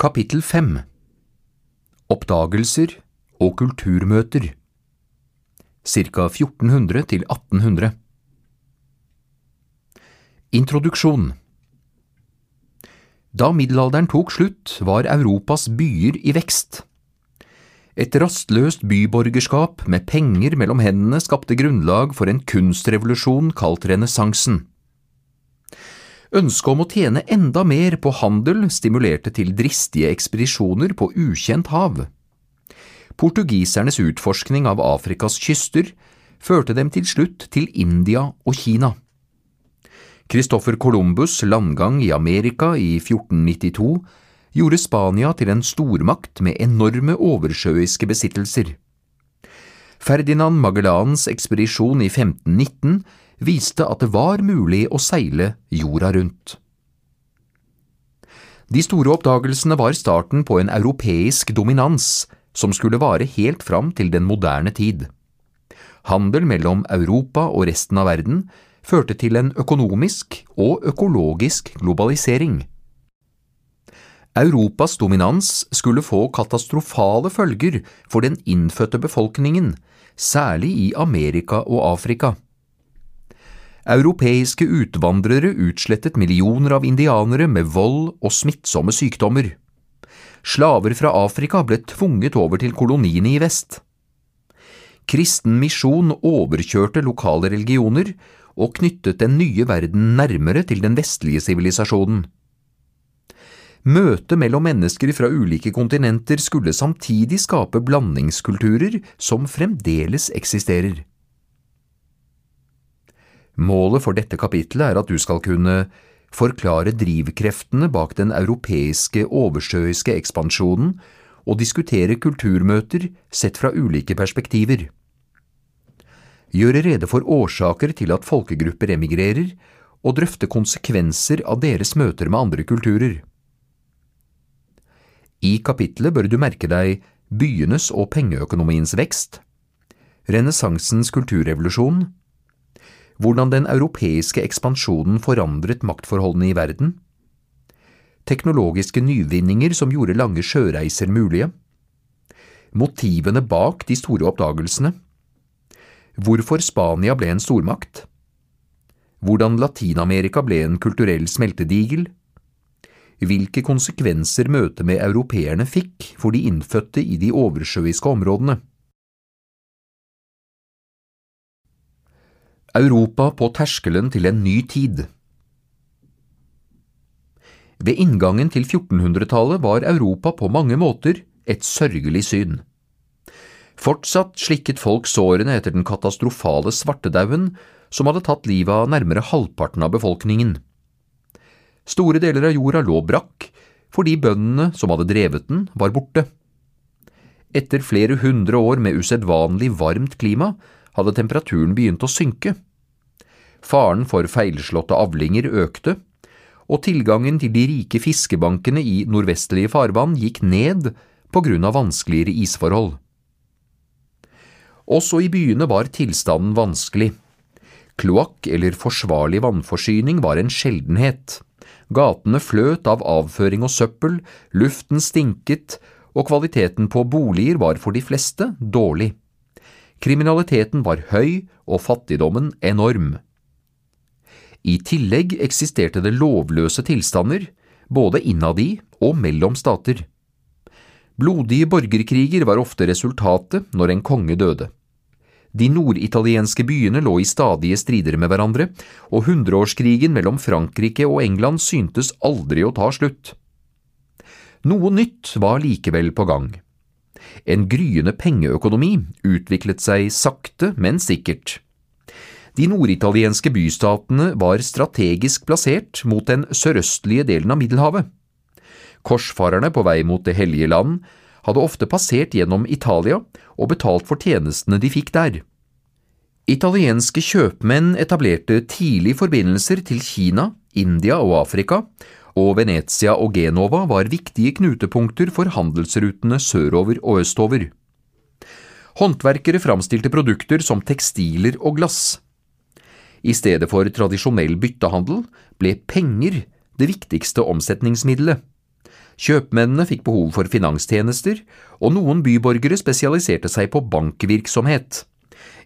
Kapittel 5 Oppdagelser og kulturmøter Cirka 1400 til 1800 Introduksjon Da middelalderen tok slutt, var Europas byer i vekst. Et rastløst byborgerskap med penger mellom hendene skapte grunnlag for en kunstrevolusjon kalt renessansen. Ønsket om å tjene enda mer på handel stimulerte til dristige ekspedisjoner på ukjent hav. Portugisernes utforskning av Afrikas kyster førte dem til slutt til India og Kina. Christoffer Columbus' landgang i Amerika i 1492 gjorde Spania til en stormakt med enorme oversjøiske besittelser. Ferdinand Magellans ekspedisjon i 1519 viste at det var mulig å seile jorda rundt. De store oppdagelsene var starten på en europeisk dominans som skulle vare helt fram til den moderne tid. Handel mellom Europa og resten av verden førte til en økonomisk og økologisk globalisering. Europas dominans skulle få katastrofale følger for den innfødte befolkningen, særlig i Amerika og Afrika. Europeiske utvandrere utslettet millioner av indianere med vold og smittsomme sykdommer. Slaver fra Afrika ble tvunget over til koloniene i vest. Kristen misjon overkjørte lokale religioner og knyttet den nye verden nærmere til den vestlige sivilisasjonen. Møtet mellom mennesker fra ulike kontinenter skulle samtidig skape blandingskulturer som fremdeles eksisterer. Målet for dette kapitlet er at du skal kunne forklare drivkreftene bak den europeiske oversjøiske ekspansjonen og diskutere kulturmøter sett fra ulike perspektiver. Gjøre rede for årsaker til at folkegrupper emigrerer, og drøfte konsekvenser av deres møter med andre kulturer. I kapitlet bør du merke deg byenes og pengeøkonomiens vekst, renessansens kulturrevolusjon, hvordan den europeiske ekspansjonen forandret maktforholdene i verden, teknologiske nyvinninger som gjorde lange sjøreiser mulige, motivene bak de store oppdagelsene, hvorfor Spania ble en stormakt, hvordan Latin-Amerika ble en kulturell smeltedigel, hvilke konsekvenser møtet med europeerne fikk for de innfødte i de oversjøiske områdene. Europa på terskelen til en ny tid Ved inngangen til 1400-tallet var Europa på mange måter et sørgelig syn. Fortsatt slikket folk sårene etter den katastrofale svartedauden som hadde tatt livet av nærmere halvparten av befolkningen. Store deler av jorda lå brakk fordi bøndene som hadde drevet den, var borte. Etter flere hundre år med usedvanlig varmt klima hadde temperaturen begynt å synke. Faren for feilslåtte avlinger økte, og tilgangen til de rike fiskebankene i nordvestlige farvann gikk ned på grunn av vanskeligere isforhold. Også i byene var tilstanden vanskelig. Kloakk eller forsvarlig vannforsyning var en sjeldenhet. Gatene fløt av avføring og søppel, luften stinket, og kvaliteten på boliger var for de fleste dårlig. Kriminaliteten var høy og fattigdommen enorm. I tillegg eksisterte det lovløse tilstander, både innad i og mellom stater. Blodige borgerkriger var ofte resultatet når en konge døde. De norditalienske byene lå i stadige strider med hverandre, og hundreårskrigen mellom Frankrike og England syntes aldri å ta slutt. Noe nytt var likevel på gang. En gryende pengeøkonomi utviklet seg sakte, men sikkert. De norditalienske bystatene var strategisk plassert mot den sørøstlige delen av Middelhavet. Korsfarerne på vei mot Det hellige land hadde ofte passert gjennom Italia og betalt for tjenestene de fikk der. Italienske kjøpmenn etablerte tidlig forbindelser til Kina, India og Afrika, og Venezia og Genova var viktige knutepunkter for handelsrutene sørover og østover. Håndverkere framstilte produkter som tekstiler og glass. I stedet for tradisjonell byttehandel ble penger det viktigste omsetningsmiddelet. Kjøpmennene fikk behov for finanstjenester, og noen byborgere spesialiserte seg på bankvirksomhet.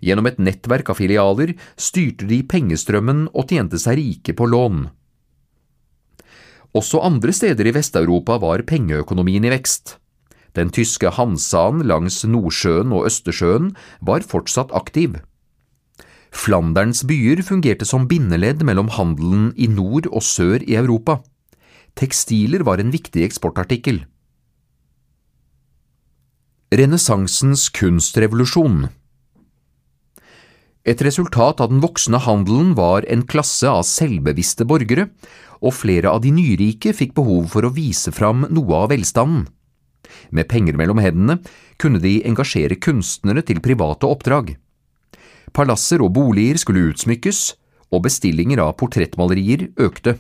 Gjennom et nettverk av filialer styrte de pengestrømmen og tjente seg rike på lån. Også andre steder i Vest-Europa var pengeøkonomien i vekst. Den tyske Hansaen langs Nordsjøen og Østersjøen var fortsatt aktiv. Flanderns byer fungerte som bindeledd mellom handelen i nord og sør i Europa. Tekstiler var en viktig eksportartikkel. Renessansens kunstrevolusjon Et resultat av den voksende handelen var en klasse av selvbevisste borgere, og flere av de nyrike fikk behov for å vise fram noe av velstanden. Med penger mellom hendene kunne de engasjere kunstnere til private oppdrag. Palasser og boliger skulle utsmykkes, og bestillinger av portrettmalerier økte.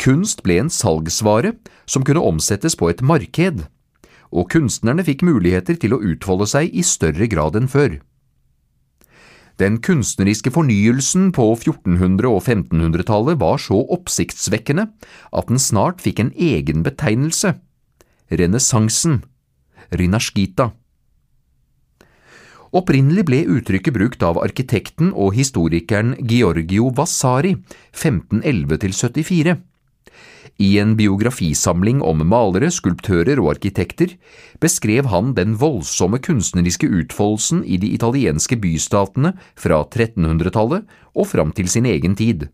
Kunst ble en salgsvare som kunne omsettes på et marked, og kunstnerne fikk muligheter til å utfolde seg i større grad enn før. Den kunstneriske fornyelsen på 1400- og 1500-tallet var så oppsiktsvekkende at den snart fikk en egen betegnelse – renessansen, rinashkita. Opprinnelig ble uttrykket brukt av arkitekten og historikeren Giorgio Vasari 1511–74. I en biografisamling om malere, skulptører og arkitekter beskrev han den voldsomme kunstneriske utfoldelsen i de italienske bystatene fra 1300-tallet og fram til sin egen tid.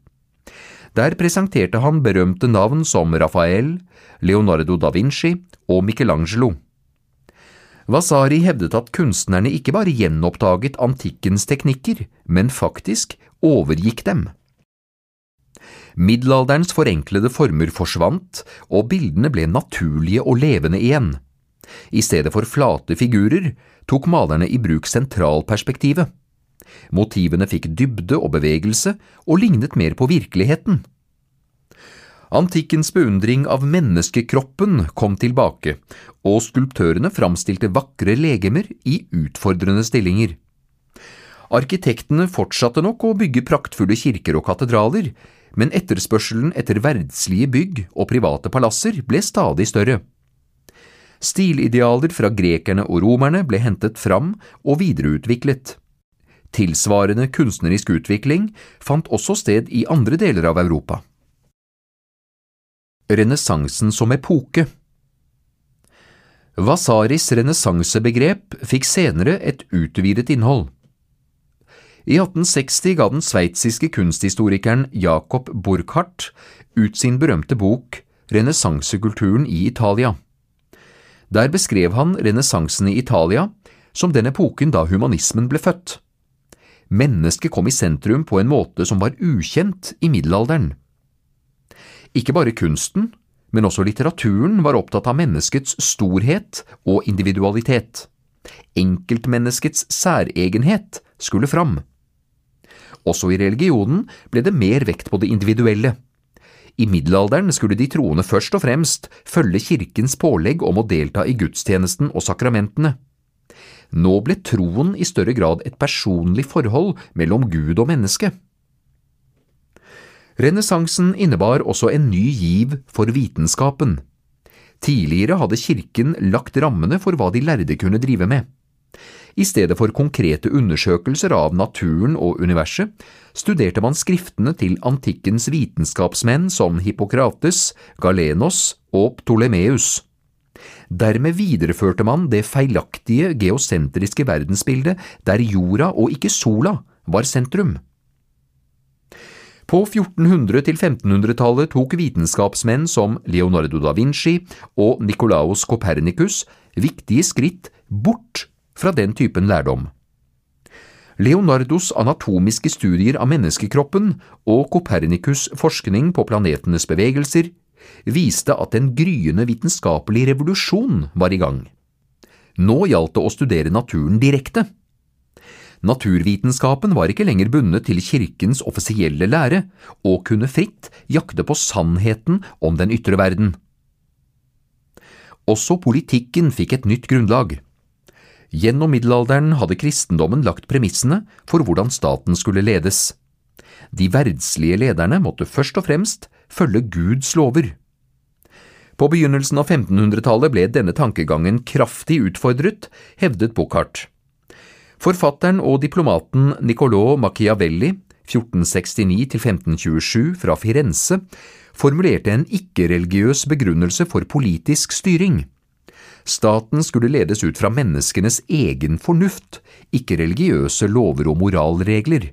Der presenterte han berømte navn som Rafael, Leonardo da Vinci og Michelangelo. Vasari hevdet at kunstnerne ikke bare gjenoppdaget antikkens teknikker, men faktisk overgikk dem. Middelalderens forenklede former forsvant, og bildene ble naturlige og levende igjen. I stedet for flate figurer tok malerne i bruk sentralperspektivet. Motivene fikk dybde og bevegelse, og lignet mer på virkeligheten. Antikkens beundring av menneskekroppen kom tilbake, og skulptørene framstilte vakre legemer i utfordrende stillinger. Arkitektene fortsatte nok å bygge praktfulle kirker og katedraler, men etterspørselen etter verdslige bygg og private palasser ble stadig større. Stilidealer fra grekerne og romerne ble hentet fram og videreutviklet. Tilsvarende kunstnerisk utvikling fant også sted i andre deler av Europa renessansen som epoke. Vasaris renessansebegrep fikk senere et utvidet innhold. I 1860 ga den sveitsiske kunsthistorikeren Jacob Burkhardt ut sin berømte bok Renessansekulturen i Italia. Der beskrev han renessansen i Italia som den epoken da humanismen ble født. Mennesket kom i sentrum på en måte som var ukjent i middelalderen. Ikke bare kunsten, men også litteraturen var opptatt av menneskets storhet og individualitet. Enkeltmenneskets særegenhet skulle fram. Også i religionen ble det mer vekt på det individuelle. I middelalderen skulle de troende først og fremst følge kirkens pålegg om å delta i gudstjenesten og sakramentene. Nå ble troen i større grad et personlig forhold mellom Gud og menneske. Renessansen innebar også en ny giv for vitenskapen. Tidligere hadde kirken lagt rammene for hva de lærde kunne drive med. I stedet for konkrete undersøkelser av naturen og universet, studerte man skriftene til antikkens vitenskapsmenn som Hippokrates, Galenos og Ptolemeus. Dermed videreførte man det feilaktige geosentriske verdensbildet der jorda og ikke sola var sentrum. På 1400- til 1500-tallet tok vitenskapsmenn som Leonardo da Vinci og Nicolaus Copernicus viktige skritt bort fra den typen lærdom. Leonardos anatomiske studier av menneskekroppen og Kopernikus' forskning på planetenes bevegelser viste at en gryende vitenskapelig revolusjon var i gang. Nå gjaldt det å studere naturen direkte. Naturvitenskapen var ikke lenger bundet til kirkens offisielle lære, og kunne fritt jakte på sannheten om den ytre verden. Også politikken fikk et nytt grunnlag. Gjennom middelalderen hadde kristendommen lagt premissene for hvordan staten skulle ledes. De verdslige lederne måtte først og fremst følge Guds lover. På begynnelsen av 1500-tallet ble denne tankegangen kraftig utfordret, hevdet Buchardt. Forfatteren og diplomaten Niccolò Machiavelli, 1469–1527 fra Firenze, formulerte en ikke-religiøs begrunnelse for politisk styring. Staten skulle ledes ut fra menneskenes egen fornuft, ikke religiøse lover og moralregler.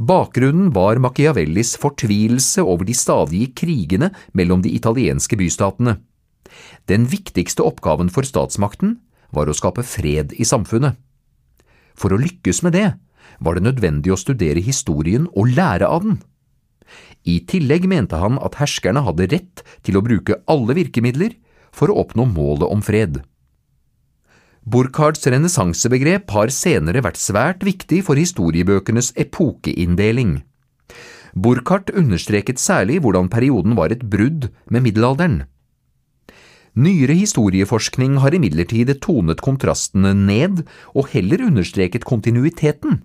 Bakgrunnen var Machiavellis fortvilelse over de stadige krigene mellom de italienske bystatene. Den viktigste oppgaven for statsmakten var å skape fred i samfunnet. For å lykkes med det var det nødvendig å studere historien og lære av den. I tillegg mente han at herskerne hadde rett til å bruke alle virkemidler for å oppnå målet om fred. Burkhards renessansebegrep har senere vært svært viktig for historiebøkenes epokeinndeling. Burkhardt understreket særlig hvordan perioden var et brudd med middelalderen. Nyere historieforskning har imidlertid tonet kontrastene ned og heller understreket kontinuiteten.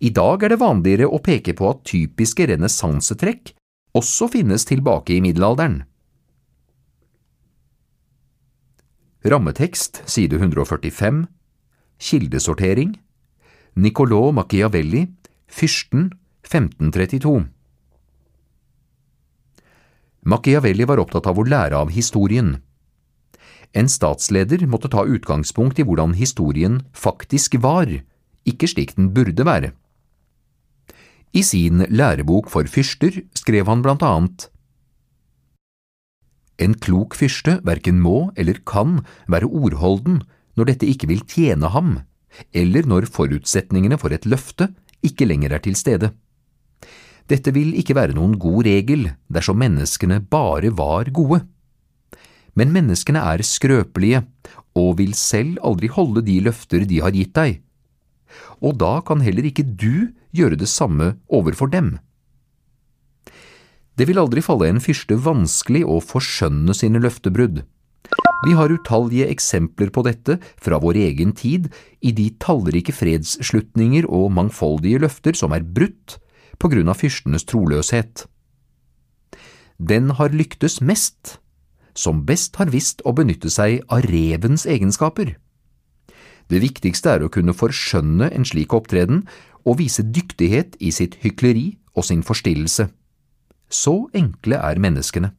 I dag er det vanligere å peke på at typiske renessansetrekk også finnes tilbake i middelalderen. Rammetekst side 145 Kildesortering Niccolò Machiavelli Fyrsten 1532 Machiavelli var opptatt av å lære av historien. En statsleder måtte ta utgangspunkt i hvordan historien faktisk var, ikke slik den burde være. I sin lærebok for fyrster skrev han blant annet En klok fyrste verken må eller kan være ordholden når dette ikke vil tjene ham, eller når forutsetningene for et løfte ikke lenger er til stede. Dette vil ikke være noen god regel dersom menneskene bare var gode. Men menneskene er skrøpelige og vil selv aldri holde de løfter de har gitt deg, og da kan heller ikke du gjøre det samme overfor dem. Det vil aldri falle en fyrste vanskelig å forskjønne sine løftebrudd. Vi har utallige eksempler på dette fra vår egen tid i de tallrike fredsslutninger og mangfoldige løfter som er brutt på grunn av fyrstenes troløshet. Den har lyktes mest som best har visst å benytte seg av revens egenskaper. Det viktigste er å kunne forskjønne en slik opptreden og vise dyktighet i sitt hykleri og sin forstillelse. Så enkle er menneskene.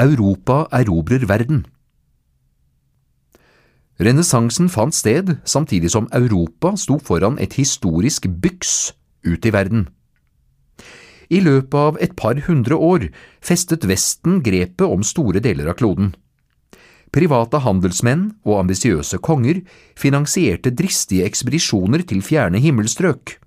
Europa erobrer verden Renessansen fant sted samtidig som Europa sto foran et historisk byks ut i verden. I løpet av et par hundre år festet Vesten grepet om store deler av kloden. Private handelsmenn og ambisiøse konger finansierte dristige ekspedisjoner til fjerne himmelstrøk.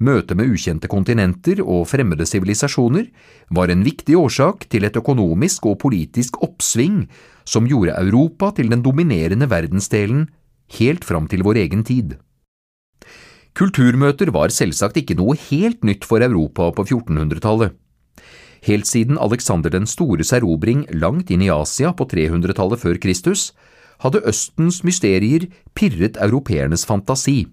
Møtet med ukjente kontinenter og fremmede sivilisasjoner var en viktig årsak til et økonomisk og politisk oppsving som gjorde Europa til den dominerende verdensdelen helt fram til vår egen tid. Kulturmøter var selvsagt ikke noe helt nytt for Europa på 1400-tallet. Helt siden Alexander den stores erobring langt inn i Asia på 300-tallet før Kristus, hadde Østens mysterier pirret europeernes fantasi.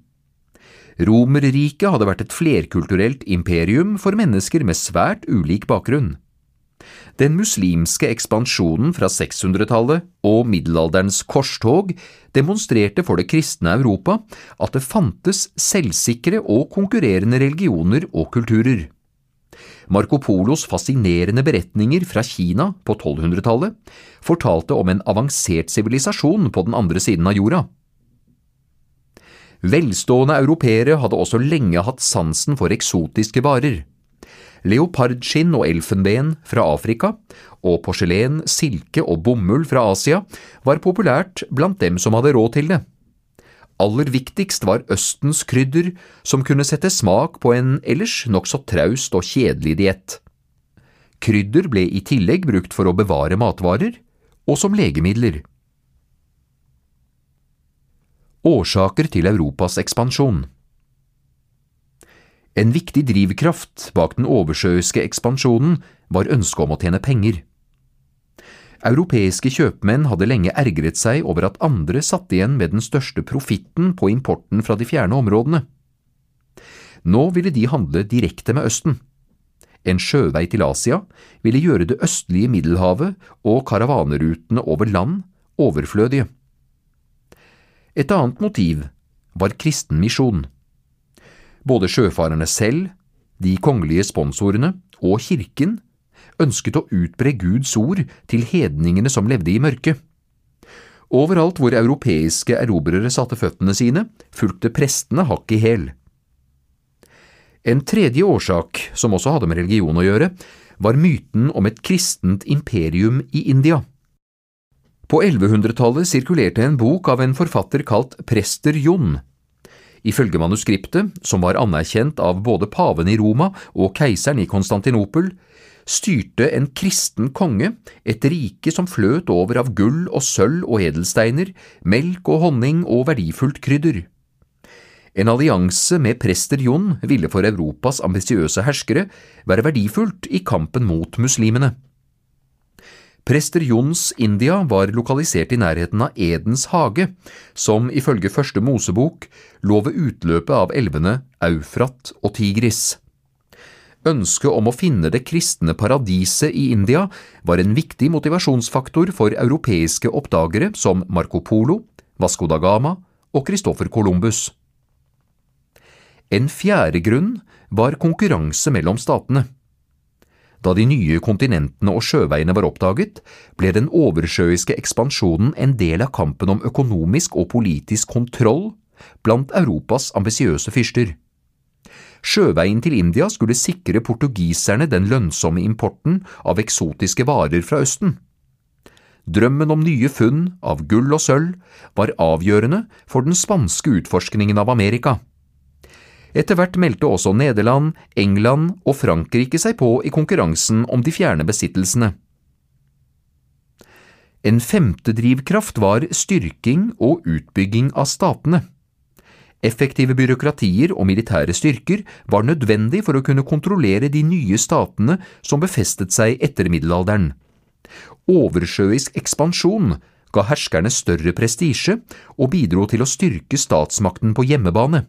Romerriket hadde vært et flerkulturelt imperium for mennesker med svært ulik bakgrunn. Den muslimske ekspansjonen fra 600-tallet og middelalderens korstog demonstrerte for det kristne Europa at det fantes selvsikre og konkurrerende religioner og kulturer. Marco Polos fascinerende beretninger fra Kina på 1200-tallet fortalte om en avansert sivilisasjon på den andre siden av jorda. Velstående europeere hadde også lenge hatt sansen for eksotiske varer. Leopardskinn og elfenben fra Afrika, og porselen, silke og bomull fra Asia var populært blant dem som hadde råd til det. Aller viktigst var Østens krydder, som kunne sette smak på en ellers nokså traust og kjedelig diett. Krydder ble i tillegg brukt for å bevare matvarer, og som legemidler. Årsaker til Europas ekspansjon En viktig drivkraft bak den oversjøiske ekspansjonen var ønsket om å tjene penger. Europeiske kjøpmenn hadde lenge ergret seg over at andre satt igjen med den største profitten på importen fra de fjerne områdene. Nå ville de handle direkte med Østen. En sjøvei til Asia ville gjøre det østlige Middelhavet og karavanerutene over land overflødige. Et annet motiv var kristen misjon. Både sjøfarerne selv, de kongelige sponsorene og kirken ønsket å utbre Guds ord til hedningene som levde i mørket. Overalt hvor europeiske erobrere satte føttene sine, fulgte prestene hakk i hæl. En tredje årsak, som også hadde med religion å gjøre, var myten om et kristent imperium i India. På 1100-tallet sirkulerte en bok av en forfatter kalt prester Jon. Ifølge manuskriptet, som var anerkjent av både paven i Roma og keiseren i Konstantinopel, styrte en kristen konge et rike som fløt over av gull og sølv og edelsteiner, melk og honning og verdifullt krydder. En allianse med prester Jon ville for Europas ambisiøse herskere være verdifullt i kampen mot muslimene. Prester Jons India var lokalisert i nærheten av Edens hage, som ifølge første Mosebok lå ved utløpet av elvene Eufrat og Tigris. Ønsket om å finne det kristne paradiset i India var en viktig motivasjonsfaktor for europeiske oppdagere som Marco Polo, Vasco da Gama og Christoffer Columbus. En fjerde grunn var konkurranse mellom statene. Da de nye kontinentene og sjøveiene var oppdaget, ble den oversjøiske ekspansjonen en del av kampen om økonomisk og politisk kontroll blant Europas ambisiøse fyrster. Sjøveien til India skulle sikre portugiserne den lønnsomme importen av eksotiske varer fra Østen. Drømmen om nye funn av gull og sølv var avgjørende for den spanske utforskningen av Amerika. Etter hvert meldte også Nederland, England og Frankrike seg på i konkurransen om de fjerne besittelsene. En femte drivkraft var styrking og utbygging av statene. Effektive byråkratier og militære styrker var nødvendig for å kunne kontrollere de nye statene som befestet seg etter middelalderen. Oversjøisk ekspansjon ga herskerne større prestisje og bidro til å styrke statsmakten på hjemmebane.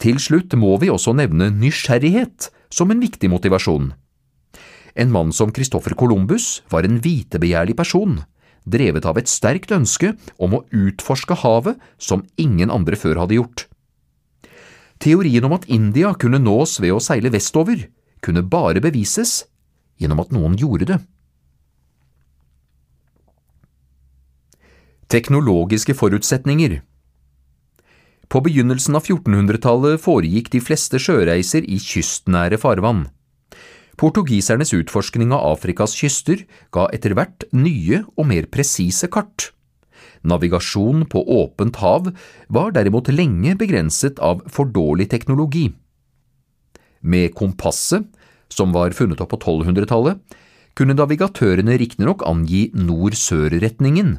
Til slutt må vi også nevne nysgjerrighet som en viktig motivasjon. En mann som Christoffer Columbus var en vitebegjærlig person drevet av et sterkt ønske om å utforske havet som ingen andre før hadde gjort. Teorien om at India kunne nås ved å seile vestover, kunne bare bevises gjennom at noen gjorde det. Teknologiske forutsetninger På begynnelsen av 1400-tallet foregikk de fleste sjøreiser i kystnære farvann. Portugisernes utforskning av Afrikas kyster ga etter hvert nye og mer presise kart. Navigasjon på åpent hav var derimot lenge begrenset av for dårlig teknologi. Med kompasset, som var funnet opp på 1200-tallet, kunne navigatørene riktignok angi nord-sør-retningen,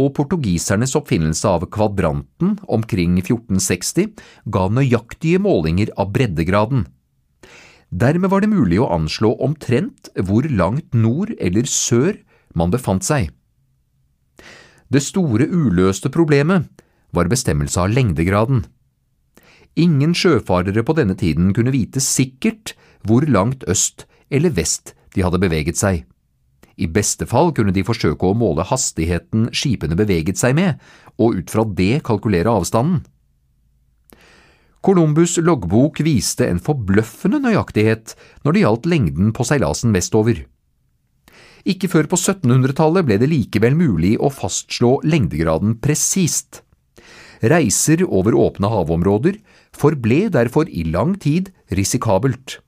og portugisernes oppfinnelse av kvadranten omkring 1460 ga nøyaktige målinger av breddegraden. Dermed var det mulig å anslå omtrent hvor langt nord eller sør man befant seg. Det store uløste problemet var bestemmelse av lengdegraden. Ingen sjøfarere på denne tiden kunne vite sikkert hvor langt øst eller vest de hadde beveget seg. I beste fall kunne de forsøke å måle hastigheten skipene beveget seg med, og ut fra det kalkulere avstanden. Columbus' loggbok viste en forbløffende nøyaktighet når det gjaldt lengden på seilasen vestover. Ikke før på 1700-tallet ble det likevel mulig å fastslå lengdegraden presist. Reiser over åpne havområder forble derfor i lang tid risikabelt.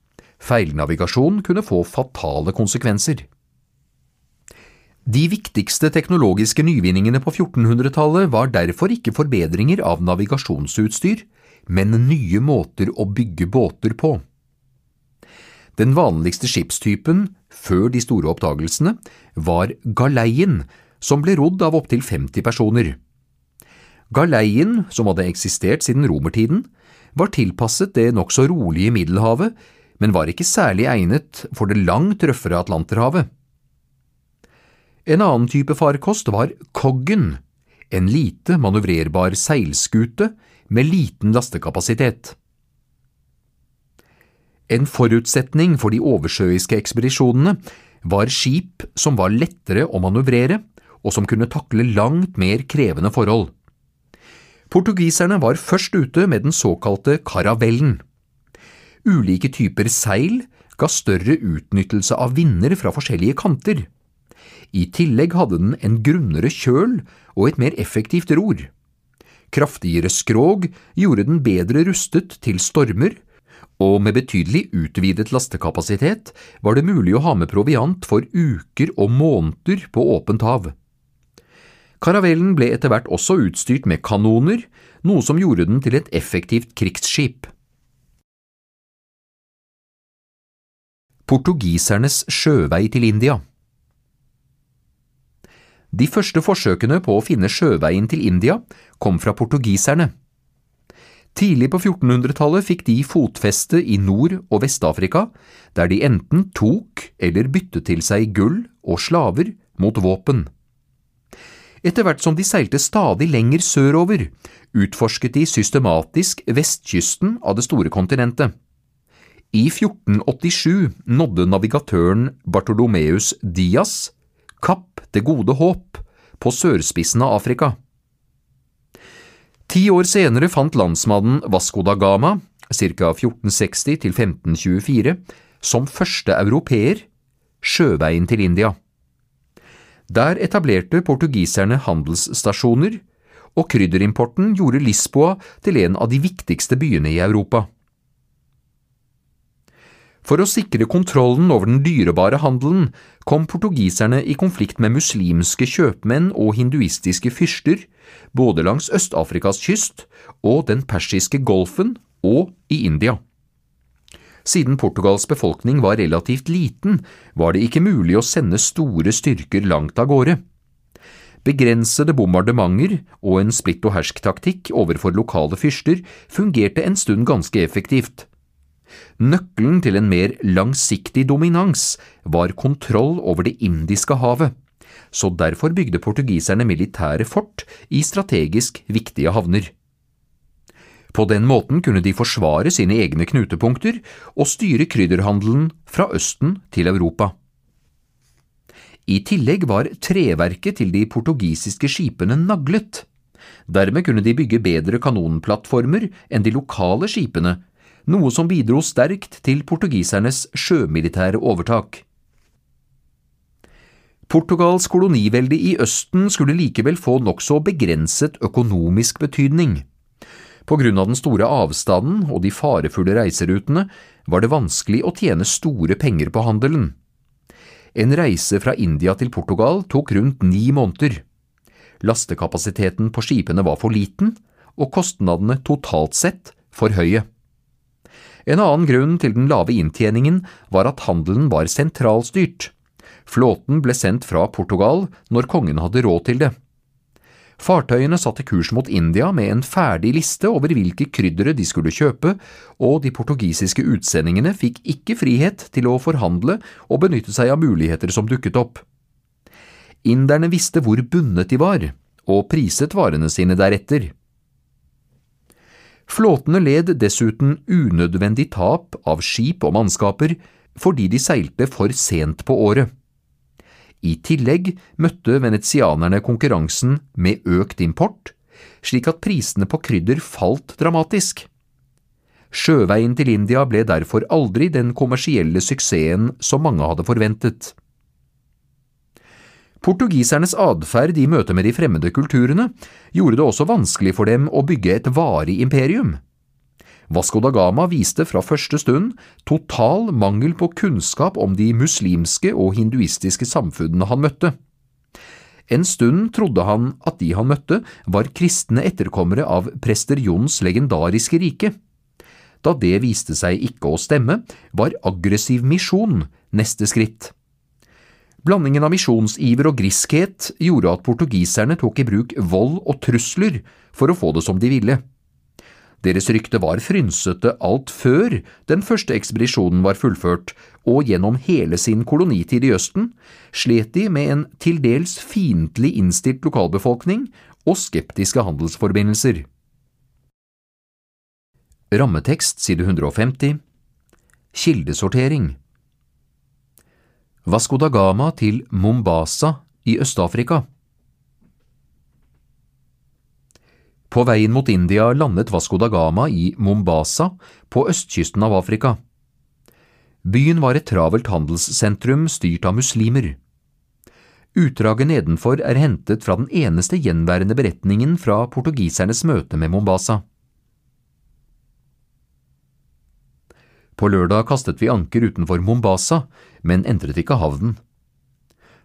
Feilnavigasjon kunne få fatale konsekvenser. De viktigste teknologiske nyvinningene på 1400-tallet var derfor ikke forbedringer av navigasjonsutstyr, men nye måter å bygge båter på. Den vanligste skipstypen før de store oppdagelsene var galeien, som ble rodd av opptil 50 personer. Galeien, som hadde eksistert siden romertiden, var tilpasset det nokså rolige Middelhavet, men var ikke særlig egnet for det langt røffere Atlanterhavet. En annen type farkost var koggen, en lite manøvrerbar seilskute med liten lastekapasitet. En forutsetning for de oversjøiske ekspedisjonene var skip som var lettere å manøvrere, og som kunne takle langt mer krevende forhold. Portugiserne var først ute med den såkalte karavellen. Ulike typer seil ga større utnyttelse av vinder fra forskjellige kanter. I tillegg hadde den en grunnere kjøl og et mer effektivt ror. Kraftigere skrog gjorde den bedre rustet til stormer, og med betydelig utvidet lastekapasitet var det mulig å ha med proviant for uker og måneder på åpent hav. Karavellen ble etter hvert også utstyrt med kanoner, noe som gjorde den til et effektivt krigsskip. Portugisernes sjøvei til India De første forsøkene på å finne sjøveien til India kom fra portugiserne. Tidlig på 1400-tallet fikk de fotfeste i Nord- og Vest-Afrika, der de enten tok eller byttet til seg gull og slaver mot våpen. Etter hvert som de seilte stadig lenger sørover, utforsket de systematisk vestkysten av det store kontinentet. I 1487 nådde navigatøren Bartolomeus Dias Kapp det gode håp på sørspissen av Afrika. Ti år senere fant landsmannen Vasco da Gama, ca 1460 til 1524, som første europeer, sjøveien til India. Der etablerte portugiserne handelsstasjoner, og krydderimporten gjorde Lisboa til en av de viktigste byene i Europa. For å sikre kontrollen over den dyrebare handelen kom portugiserne i konflikt med muslimske kjøpmenn og hinduistiske fyrster, både langs Øst-Afrikas kyst og den persiske golfen og i India. Siden Portugals befolkning var relativt liten, var det ikke mulig å sende store styrker langt av gårde. Begrensede bombardementer og en splitt-og-hersk-taktikk overfor lokale fyrster fungerte en stund ganske effektivt. Nøkkelen til en mer langsiktig dominans var kontroll over Det indiske havet, så derfor bygde portugiserne militære fort i strategisk viktige havner. På den måten kunne de forsvare sine egne knutepunkter og styre krydderhandelen fra Østen til Europa. I tillegg var treverket til de portugisiske skipene naglet. Dermed kunne de bygge bedre kanonplattformer enn de lokale skipene noe som bidro sterkt til portugisernes sjømilitære overtak. Portugals kolonivelde i Østen skulle likevel få nokså begrenset økonomisk betydning. På grunn av den store avstanden og de farefulle reiserutene var det vanskelig å tjene store penger på handelen. En reise fra India til Portugal tok rundt ni måneder. Lastekapasiteten på skipene var for liten, og kostnadene totalt sett for høye. En annen grunn til den lave inntjeningen var at handelen var sentralstyrt. Flåten ble sendt fra Portugal når kongen hadde råd til det. Fartøyene satte kurs mot India med en ferdig liste over hvilke kryddere de skulle kjøpe, og de portugisiske utsendingene fikk ikke frihet til å forhandle og benytte seg av muligheter som dukket opp. Inderne visste hvor bundet de var, og priset varene sine deretter. Flåtene led dessuten unødvendig tap av skip og mannskaper fordi de seilte for sent på året. I tillegg møtte venezianerne konkurransen med økt import, slik at prisene på krydder falt dramatisk. Sjøveien til India ble derfor aldri den kommersielle suksessen som mange hadde forventet. Portugisernes atferd i møte med de fremmede kulturene gjorde det også vanskelig for dem å bygge et varig imperium. Vasco da Gama viste fra første stund total mangel på kunnskap om de muslimske og hinduistiske samfunnene han møtte. En stund trodde han at de han møtte var kristne etterkommere av prester Jons legendariske rike. Da det viste seg ikke å stemme, var aggressiv misjon neste skritt. Blandingen av misjonsiver og griskhet gjorde at portugiserne tok i bruk vold og trusler for å få det som de ville. Deres rykte var frynsete alt før den første ekspedisjonen var fullført, og gjennom hele sin kolonitid i Østen slet de med en til dels fiendtlig innstilt lokalbefolkning og skeptiske handelsforbindelser. Rammetekst side 150 kildesortering. Vasco da Gama til Mombasa i Øst-Afrika. På veien mot India landet Vasco da Gama i Mombasa på østkysten av Afrika. Byen var et travelt handelssentrum styrt av muslimer. Utdraget nedenfor er hentet fra den eneste gjenværende beretningen fra portugisernes møte med Mombasa. På lørdag kastet vi anker utenfor Mombasa, men entret ikke havnen.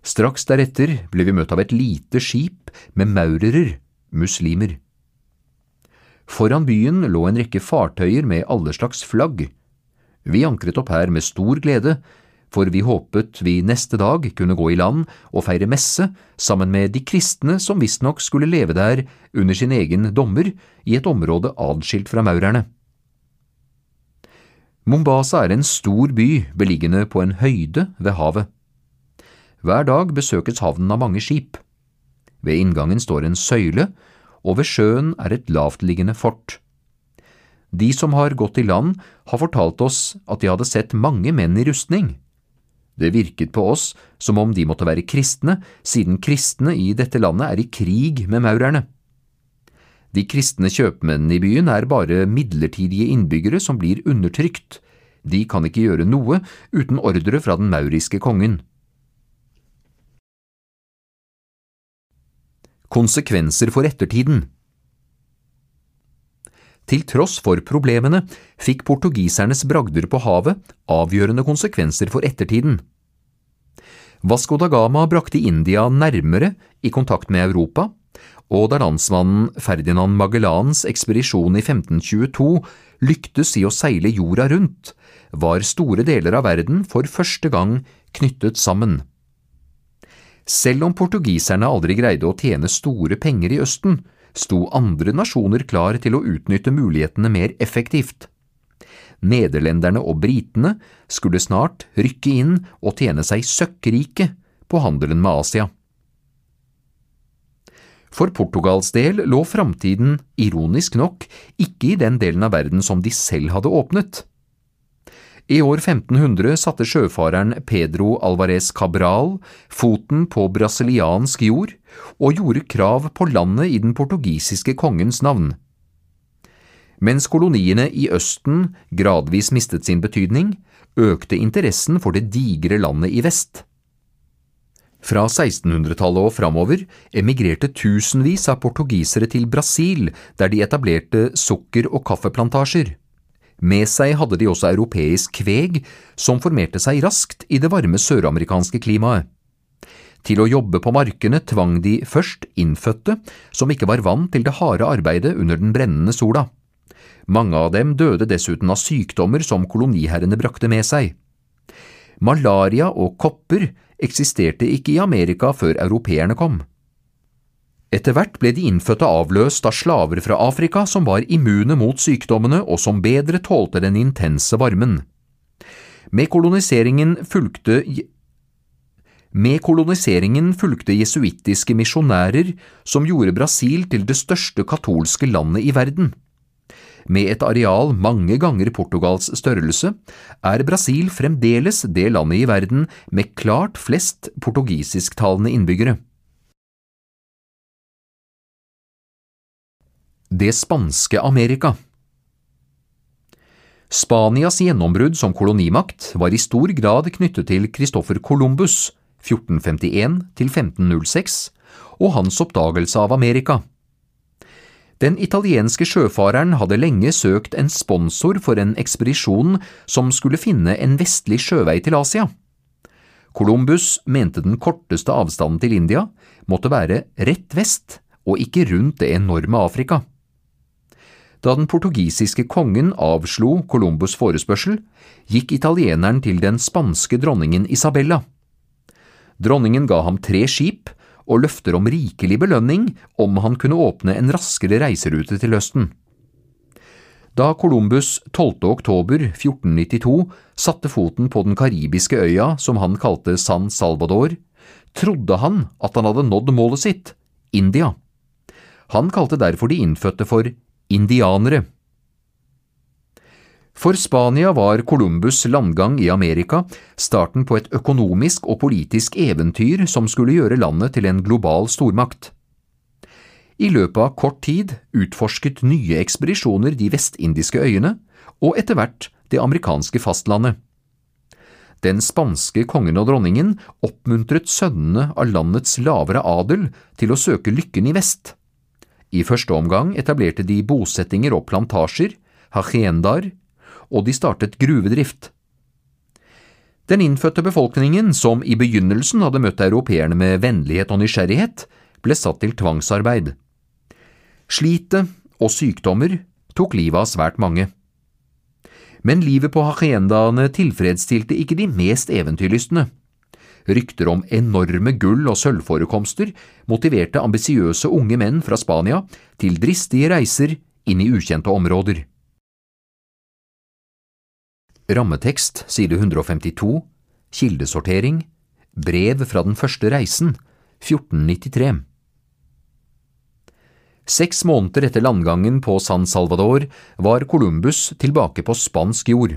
Straks deretter ble vi møtt av et lite skip med maurerer, muslimer. Foran byen lå en rekke fartøyer med alle slags flagg. Vi ankret opp her med stor glede, for vi håpet vi neste dag kunne gå i land og feire messe sammen med de kristne som visstnok skulle leve der under sin egen dommer i et område adskilt fra maurerne. Mombasa er en stor by beliggende på en høyde ved havet. Hver dag besøkes havnen av mange skip. Ved inngangen står en søyle, og ved sjøen er et lavtliggende fort. De som har gått i land, har fortalt oss at de hadde sett mange menn i rustning. Det virket på oss som om de måtte være kristne, siden kristne i dette landet er i krig med maurerne. De kristne kjøpmennene i byen er bare midlertidige innbyggere som blir undertrykt. De kan ikke gjøre noe uten ordre fra den mauriske kongen. Konsekvenser for ettertiden Til tross for problemene fikk portugisernes bragder på havet avgjørende konsekvenser for ettertiden. Vasco da Gama brakte India nærmere i kontakt med Europa, og da landsmannen Ferdinand Magellans ekspedisjon i 1522 lyktes i å seile jorda rundt, var store deler av verden for første gang knyttet sammen. Selv om portugiserne aldri greide å tjene store penger i Østen, sto andre nasjoner klar til å utnytte mulighetene mer effektivt. Nederlenderne og britene skulle snart rykke inn og tjene seg søkkrike på handelen med Asia. For Portugals del lå framtiden, ironisk nok, ikke i den delen av verden som de selv hadde åpnet. I år 1500 satte sjøfareren Pedro Alvarez Cabral foten på brasiliansk jord og gjorde krav på landet i den portugisiske kongens navn. Mens koloniene i Østen gradvis mistet sin betydning, økte interessen for det digre landet i vest. Fra 1600-tallet og framover emigrerte tusenvis av portugisere til Brasil, der de etablerte sukker- og kaffeplantasjer. Med seg hadde de også europeisk kveg, som formerte seg raskt i det varme søramerikanske klimaet. Til å jobbe på markene tvang de først innfødte, som ikke var vant til det harde arbeidet under den brennende sola. Mange av dem døde dessuten av sykdommer som koloniherrene brakte med seg. Malaria og kopper eksisterte ikke i Amerika før europeerne kom. Etter hvert ble de innfødte avløst av slaver fra Afrika som var immune mot sykdommene og som bedre tålte den intense varmen. Med koloniseringen fulgte med koloniseringen fulgte jesuittiske misjonærer som gjorde Brasil til det største katolske landet i verden. Med et areal mange ganger Portugals størrelse, er Brasil fremdeles det landet i verden med klart flest portugisisktalende innbyggere. Det spanske Amerika Spanias gjennombrudd som kolonimakt var i stor grad knyttet til Christoffer Columbus 1451 1506 og hans oppdagelse av Amerika. Den italienske sjøfareren hadde lenge søkt en sponsor for en ekspedisjon som skulle finne en vestlig sjøvei til Asia. Columbus mente den korteste avstanden til India måtte være rett vest og ikke rundt det enorme Afrika. Da den portugisiske kongen avslo Columbus' forespørsel, gikk italieneren til den spanske dronningen Isabella. Dronningen ga ham tre skip og løfter om rikelig belønning om han kunne åpne en raskere reiserute til høsten. Da Columbus 12. oktober 1492 satte foten på den karibiske øya som han kalte San Salvador, trodde han at han hadde nådd målet sitt, India. Han kalte derfor de innfødte for indianere. For Spania var Columbus' landgang i Amerika starten på et økonomisk og politisk eventyr som skulle gjøre landet til en global stormakt. I løpet av kort tid utforsket nye ekspedisjoner de vestindiske øyene, og etter hvert det amerikanske fastlandet. Den spanske kongen og dronningen oppmuntret sønnene av landets lavere adel til å søke lykken i vest. I første omgang etablerte de bosettinger og plantasjer, haciendaer, og de startet gruvedrift. Den innfødte befolkningen, som i begynnelsen hadde møtt europeerne med vennlighet og nysgjerrighet, ble satt til tvangsarbeid. Slitet og sykdommer tok livet av svært mange. Men livet på haciendaene tilfredsstilte ikke de mest eventyrlystne. Rykter om enorme gull- og sølvforekomster motiverte ambisiøse unge menn fra Spania til dristige reiser inn i ukjente områder. Rammetekst side 152 Kildesortering Brev fra den første reisen 1493 Seks måneder etter landgangen på San Salvador var Columbus tilbake på spansk jord.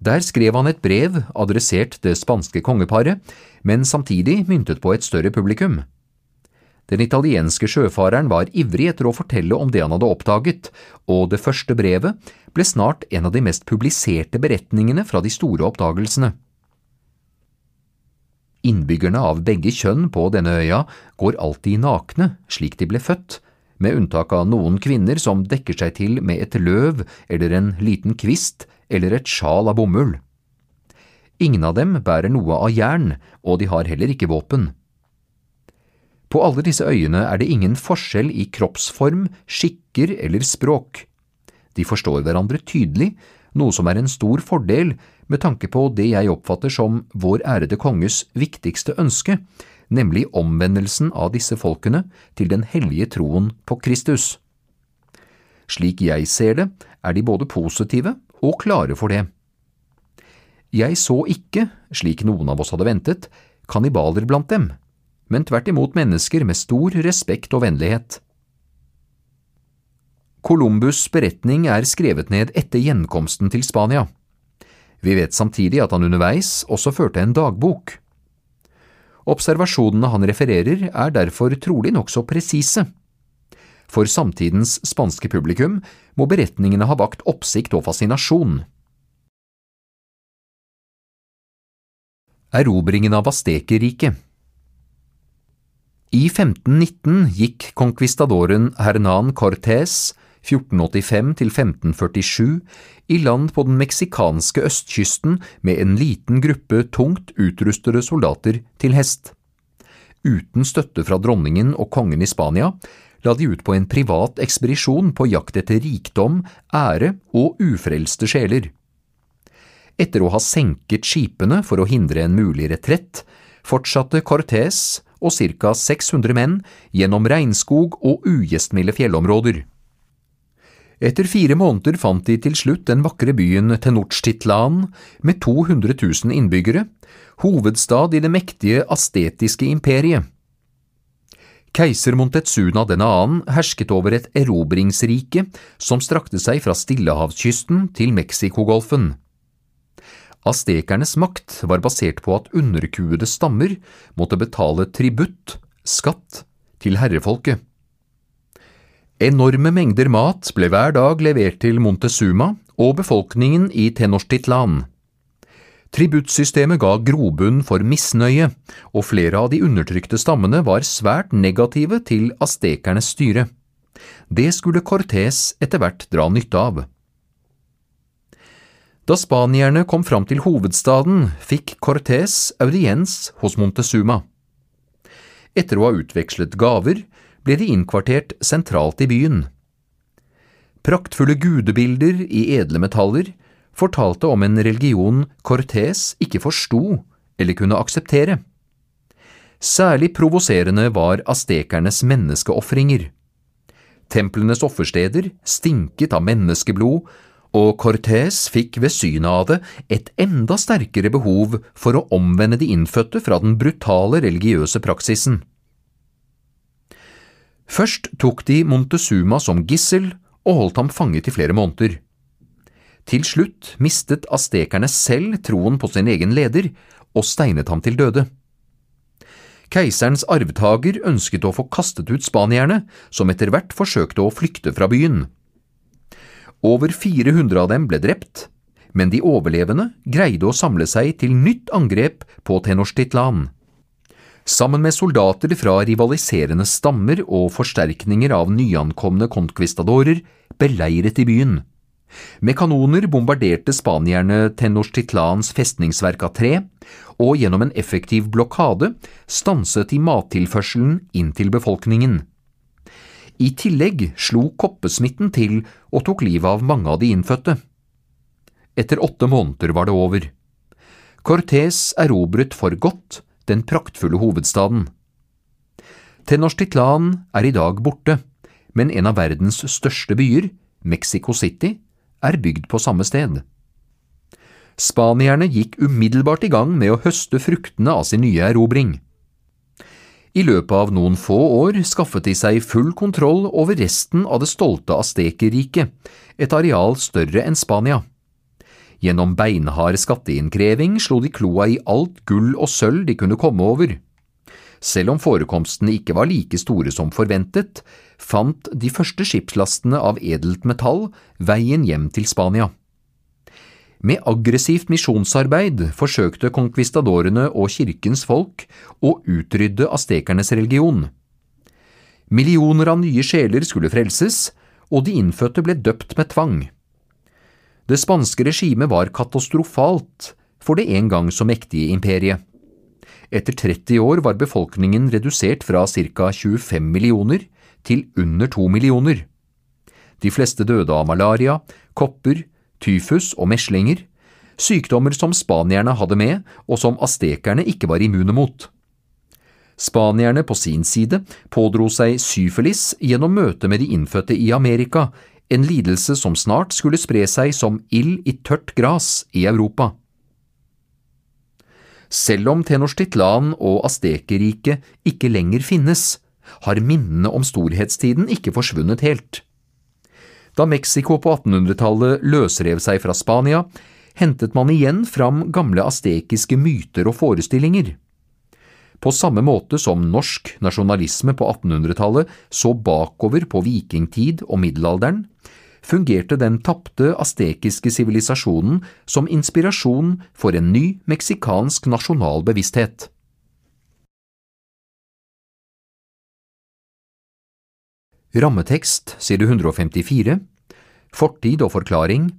Der skrev han et brev adressert det spanske kongeparet, men samtidig myntet på et større publikum. Den italienske sjøfareren var ivrig etter å fortelle om det han hadde oppdaget, og det første brevet ble snart en av de mest publiserte beretningene fra de store oppdagelsene. Innbyggerne av begge kjønn på denne øya går alltid nakne slik de ble født, med unntak av noen kvinner som dekker seg til med et løv eller en liten kvist eller et sjal av bomull. Ingen av dem bærer noe av jern, og de har heller ikke våpen. På alle disse øyene er det ingen forskjell i kroppsform, skikker eller språk. De forstår hverandre tydelig, noe som er en stor fordel med tanke på det jeg oppfatter som vår ærede konges viktigste ønske, nemlig omvendelsen av disse folkene til den hellige troen på Kristus. Slik jeg ser det, er de både positive og klare for det. Jeg så ikke, slik noen av oss hadde ventet, kannibaler blant dem, men tvert imot mennesker med stor respekt og vennlighet. Columbus' beretning er skrevet ned etter gjenkomsten til Spania. Vi vet samtidig at han underveis også førte en dagbok. Observasjonene han refererer er derfor trolig nokså presise. For samtidens spanske publikum må beretningene ha vakt oppsikt og fascinasjon. Erobringen av Astekerriket I 1519 gikk konkvistadoren Hernan Cortés 1485 til 1547 i land på den meksikanske østkysten med en liten gruppe tungt utrustede soldater til hest. Uten støtte fra dronningen og kongen i Spania la de ut på en privat ekspedisjon på jakt etter rikdom, ære og ufrelste sjeler. Etter å ha senket skipene for å hindre en mulig retrett, fortsatte Cortés og ca 600 menn gjennom regnskog og ugjestmilde fjellområder. Etter fire måneder fant de til slutt den vakre byen Tenochtitlan med 200 000 innbyggere, hovedstad i det mektige astetiske imperiet. Keiser Montezuna den annen hersket over et erobringsrike som strakte seg fra Stillehavskysten til Mexicogolfen. Astekernes makt var basert på at underkuede stammer måtte betale tributt, skatt, til herrefolket. Enorme mengder mat ble hver dag levert til Montezuma og befolkningen i Tenochtitlan. Tributtsystemet ga grobunn for misnøye, og flere av de undertrykte stammene var svært negative til astekernes styre. Det skulle Cortés etter hvert dra nytte av. Da spanierne kom fram til hovedstaden, fikk Cortés audiens hos Montezuma. Etter å ha utvekslet gaver ble de innkvartert sentralt i byen. Praktfulle gudebilder i edle metaller fortalte om en religion Cortés ikke forsto eller kunne akseptere. Særlig provoserende var astekernes menneskeofringer. Templenes offersteder stinket av menneskeblod, og Cortés fikk ved synet av det et enda sterkere behov for å omvende de innfødte fra den brutale religiøse praksisen. Først tok de Montezuma som gissel og holdt ham fanget i flere måneder. Til slutt mistet astekerne selv troen på sin egen leder og steinet ham til døde. Keiserens arvtaker ønsket å få kastet ut spanierne, som etter hvert forsøkte å flykte fra byen. Over 400 av dem ble drept, men de overlevende greide å samle seg til nytt angrep på Tenochtitlan. Sammen med soldater fra rivaliserende stammer og forsterkninger av nyankomne konkvistadorer beleiret de byen. Med kanoner bombarderte spanierne Tenochtitlans festningsverk av tre, og gjennom en effektiv blokade stanset de mattilførselen inn til befolkningen. I tillegg slo koppesmitten til og tok livet av mange av de innfødte. Etter åtte måneder var det over. Cortés erobret for godt den praktfulle hovedstaden. Tenochtitlan er i dag borte, men en av verdens største byer, Mexico City, er bygd på samme sted. Spanierne gikk umiddelbart i gang med å høste fruktene av sin nye erobring. I løpet av noen få år skaffet de seg full kontroll over resten av det stolte Astekerriket, et areal større enn Spania. Gjennom beinhard skatteinnkreving slo de kloa i alt gull og sølv de kunne komme over. Selv om forekomstene ikke var like store som forventet, fant de første skipslastene av edelt metall veien hjem til Spania. Med aggressivt misjonsarbeid forsøkte konkvistadorene og kirkens folk å utrydde astekernes religion. Millioner av nye sjeler skulle frelses, og de innfødte ble døpt med tvang. Det spanske regimet var katastrofalt for det en gang så mektige imperiet. Etter 30 år var befolkningen redusert fra ca 25 millioner til under 2 millioner. De fleste døde av malaria, kopper, tyfus og meslinger, sykdommer som spanierne hadde med og som astekerne ikke var immune mot. Spanierne på sin side pådro seg syfilis gjennom møte med de innfødte i Amerika, en lidelse som snart skulle spre seg som ild i tørt gras i Europa. Selv om Tenochtitlan og Astekerriket ikke lenger finnes, har minnene om storhetstiden ikke forsvunnet helt. Da Mexico på 1800-tallet løsrev seg fra Spania, hentet man igjen fram gamle astekiske myter og forestillinger. På samme måte som norsk nasjonalisme på 1800-tallet så bakover på vikingtid og middelalderen, fungerte den tapte astekiske sivilisasjonen som inspirasjon for en ny meksikansk nasjonal bevissthet. Rammetekst side 154 Fortid og forklaring.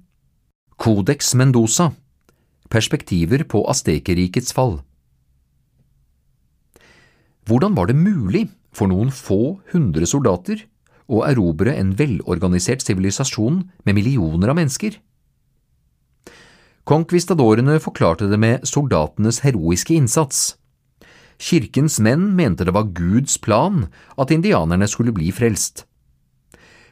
Kodeks Mendoza. Perspektiver på Astekerrikets fall Hvordan var det mulig for noen få hundre soldater å erobre en velorganisert sivilisasjon med millioner av mennesker? Konkvistadorene forklarte det med soldatenes heroiske innsats. Kirkens menn mente det var Guds plan at indianerne skulle bli frelst.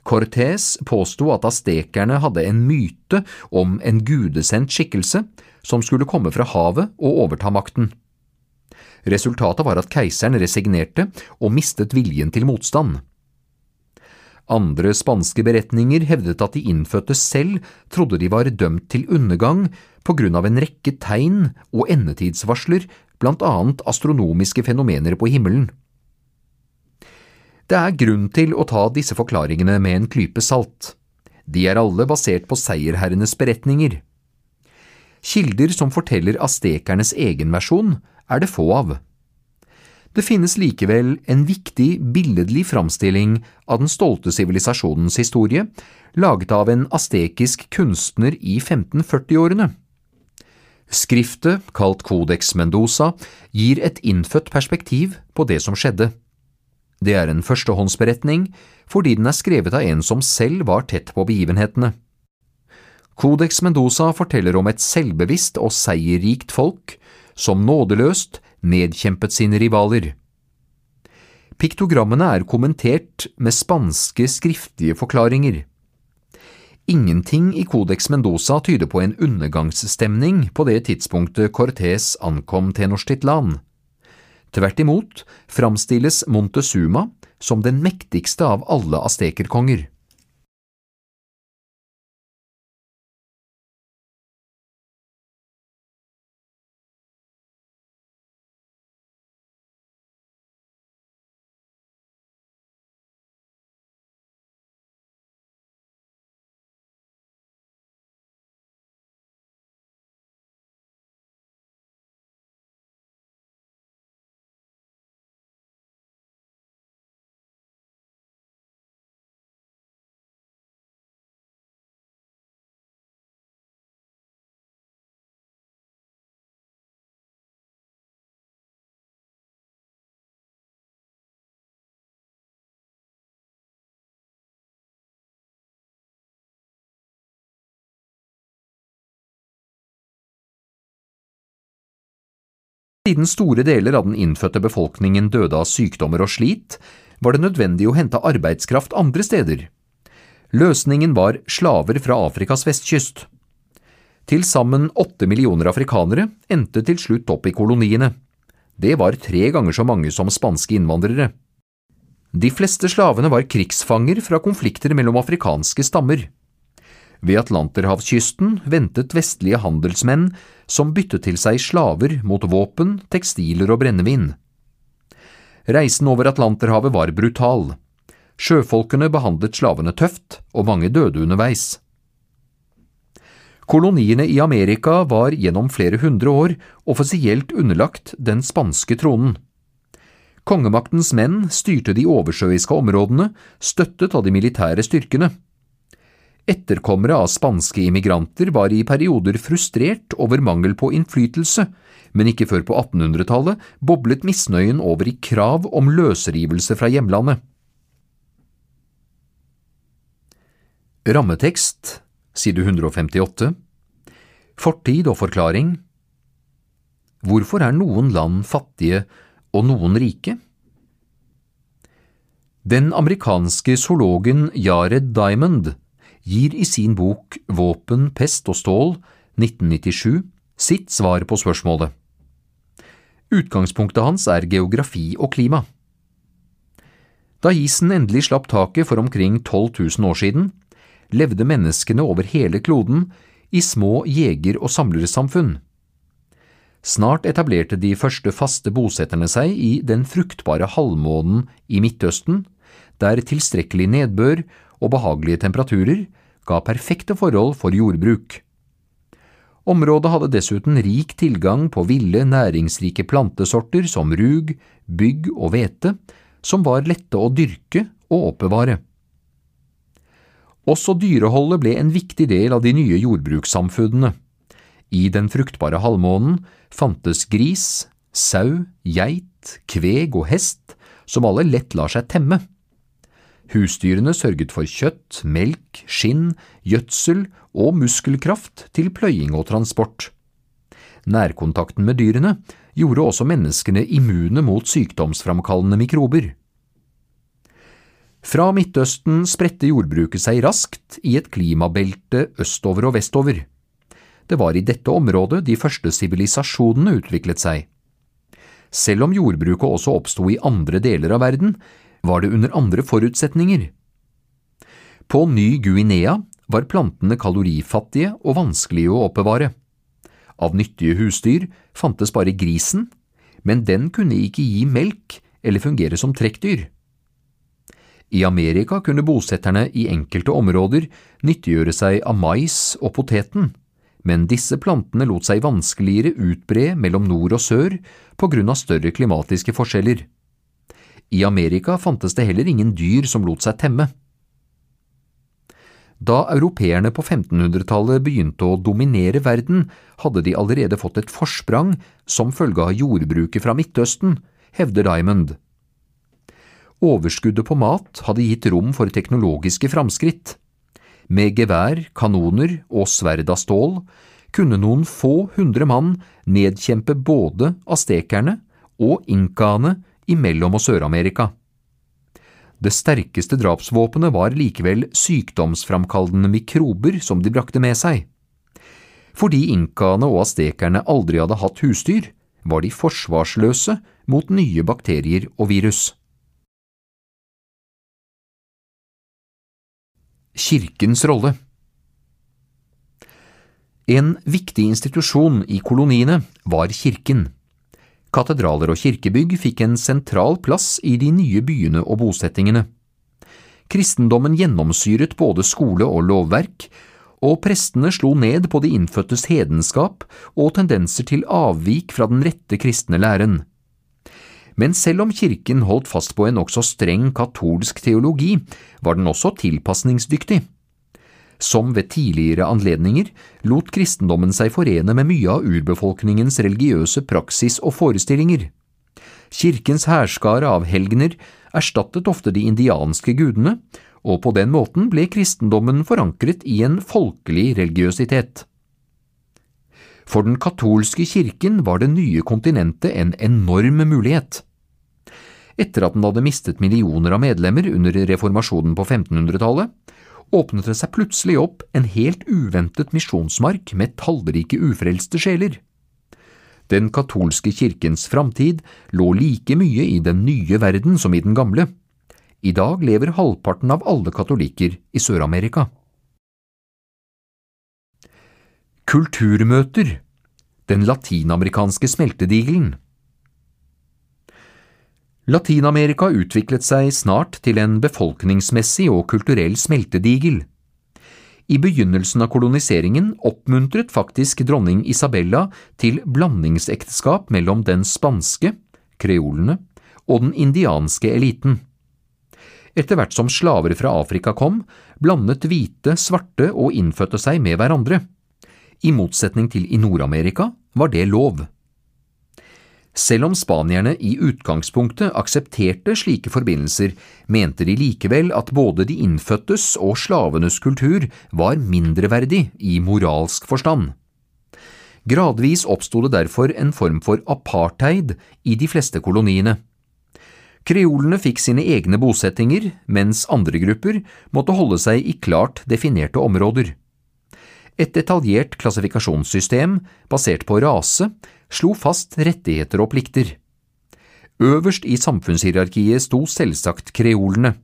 Cortés påsto at astekerne hadde en myte om en gudesendt skikkelse som skulle komme fra havet og overta makten. Resultatet var at keiseren resignerte og mistet viljen til motstand. Andre spanske beretninger hevdet at de innfødte selv trodde de var dømt til undergang på grunn av en rekke tegn og endetidsvarsler, blant annet astronomiske fenomener på himmelen. Det er grunn til å ta disse forklaringene med en klype salt. De er alle basert på seierherrenes beretninger. Kilder som forteller astekernes egen versjon, er det få av. Det finnes likevel en viktig billedlig framstilling av den stolte sivilisasjonens historie, laget av en astekisk kunstner i 1540-årene. Skriftet, kalt Codex Mendoza, gir et innfødt perspektiv på det som skjedde. Det er en førstehåndsberetning fordi den er skrevet av en som selv var tett på begivenhetene. Codex Mendoza forteller om et selvbevisst og seierrikt folk som nådeløst nedkjempet sine rivaler. Piktogrammene er kommentert med spanske skriftlige forklaringer. Ingenting i Codex Mendoza tyder på en undergangsstemning på det tidspunktet Cortés ankom Tenochtitlan. Tvert imot framstilles Montezuma som den mektigste av alle astekerkonger. Siden store deler av den innfødte befolkningen døde av sykdommer og slit, var det nødvendig å hente arbeidskraft andre steder. Løsningen var slaver fra Afrikas vestkyst. Til sammen åtte millioner afrikanere endte til slutt opp i koloniene. Det var tre ganger så mange som spanske innvandrere. De fleste slavene var krigsfanger fra konflikter mellom afrikanske stammer. Ved Atlanterhavskysten ventet vestlige handelsmenn som byttet til seg slaver mot våpen, tekstiler og brennevin. Reisen over Atlanterhavet var brutal. Sjøfolkene behandlet slavene tøft, og mange døde underveis. Koloniene i Amerika var gjennom flere hundre år offisielt underlagt den spanske tronen. Kongemaktens menn styrte de oversjøiske områdene, støttet av de militære styrkene. Etterkommere av spanske immigranter var i perioder frustrert over mangel på innflytelse, men ikke før på 1800-tallet boblet misnøyen over i krav om løsrivelse fra hjemlandet. Rammetekst, side 158 Fortid og forklaring Hvorfor er noen land fattige og noen rike? Den amerikanske zoologen Jared Diamond gir i sin bok Våpen, pest og stål 1997 sitt svar på spørsmålet. Utgangspunktet hans er geografi og klima. Da isen endelig slapp taket for omkring 12 000 år siden, levde menneskene over hele kloden i små jeger- og samlersamfunn. Snart etablerte de første faste bosetterne seg i den fruktbare halvmånen i Midtøsten, der tilstrekkelig nedbør og behagelige temperaturer ga perfekte forhold for jordbruk. Området hadde dessuten rik tilgang på ville, næringsrike plantesorter som rug, bygg og hvete, som var lette å dyrke og oppbevare. Også dyreholdet ble en viktig del av de nye jordbrukssamfunnene. I den fruktbare halvmånen fantes gris, sau, geit, kveg og hest, som alle lett lar seg temme. Husdyrene sørget for kjøtt, melk, skinn, gjødsel og muskelkraft til pløying og transport. Nærkontakten med dyrene gjorde også menneskene immune mot sykdomsframkallende mikrober. Fra Midtøsten spredte jordbruket seg raskt i et klimabelte østover og vestover. Det var i dette området de første sivilisasjonene utviklet seg. Selv om jordbruket også oppsto i andre deler av verden, var det under andre forutsetninger. På Ny-Guinea var plantene kalorifattige og vanskelige å oppbevare. Av nyttige husdyr fantes bare grisen, men den kunne ikke gi melk eller fungere som trekkdyr. I Amerika kunne bosetterne i enkelte områder nyttiggjøre seg av mais og poteten, men disse plantene lot seg vanskeligere utbre mellom nord og sør på grunn av større klimatiske forskjeller. I Amerika fantes det heller ingen dyr som lot seg temme. Da europeerne på 1500-tallet begynte å dominere verden, hadde de allerede fått et forsprang som følge av jordbruket fra Midtøsten, hevder Diamond. Overskuddet på mat hadde gitt rom for teknologiske framskritt. Med gevær, kanoner og sverd av stål kunne noen få hundre mann nedkjempe både astekerne og inkaene i Mellom- og Sør-Amerika. Det sterkeste drapsvåpenet var likevel sykdomsframkallende mikrober som de brakte med seg. Fordi inkaene og astekerne aldri hadde hatt husdyr, var de forsvarsløse mot nye bakterier og virus. Kirkens rolle En viktig institusjon i koloniene var kirken. Katedraler og kirkebygg fikk en sentral plass i de nye byene og bosettingene. Kristendommen gjennomsyret både skole og lovverk, og prestene slo ned på de innfødtes hedenskap og tendenser til avvik fra den rette kristne læren. Men selv om kirken holdt fast på en nokså streng katolsk teologi, var den også tilpasningsdyktig. Som ved tidligere anledninger lot kristendommen seg forene med mye av urbefolkningens religiøse praksis og forestillinger. Kirkens hærskare av helgener erstattet ofte de indianske gudene, og på den måten ble kristendommen forankret i en folkelig religiøsitet. For den katolske kirken var det nye kontinentet en enorm mulighet. Etter at den hadde mistet millioner av medlemmer under reformasjonen på 1500-tallet, åpnet det seg plutselig opp en helt uventet misjonsmark med tallrike ufrelste sjeler. Den katolske kirkens framtid lå like mye i den nye verden som i den gamle. I dag lever halvparten av alle katolikker i Sør-Amerika. Kulturmøter Den latinamerikanske smeltedigelen Latin-Amerika utviklet seg snart til en befolkningsmessig og kulturell smeltedigel. I begynnelsen av koloniseringen oppmuntret faktisk dronning Isabella til blandingsekteskap mellom den spanske, kreolene, og den indianske eliten. Etter hvert som slaver fra Afrika kom, blandet hvite, svarte og innfødte seg med hverandre. I motsetning til i Nord-Amerika var det lov. Selv om spanierne i utgangspunktet aksepterte slike forbindelser, mente de likevel at både de innfødtes og slavenes kultur var mindreverdig i moralsk forstand. Gradvis oppsto det derfor en form for apartheid i de fleste koloniene. Kreolene fikk sine egne bosettinger, mens andre grupper måtte holde seg i klart definerte områder. Et detaljert klassifikasjonssystem basert på rase slo fast rettigheter og plikter. Øverst i samfunnshierarkiet sto selvsagt kreolene,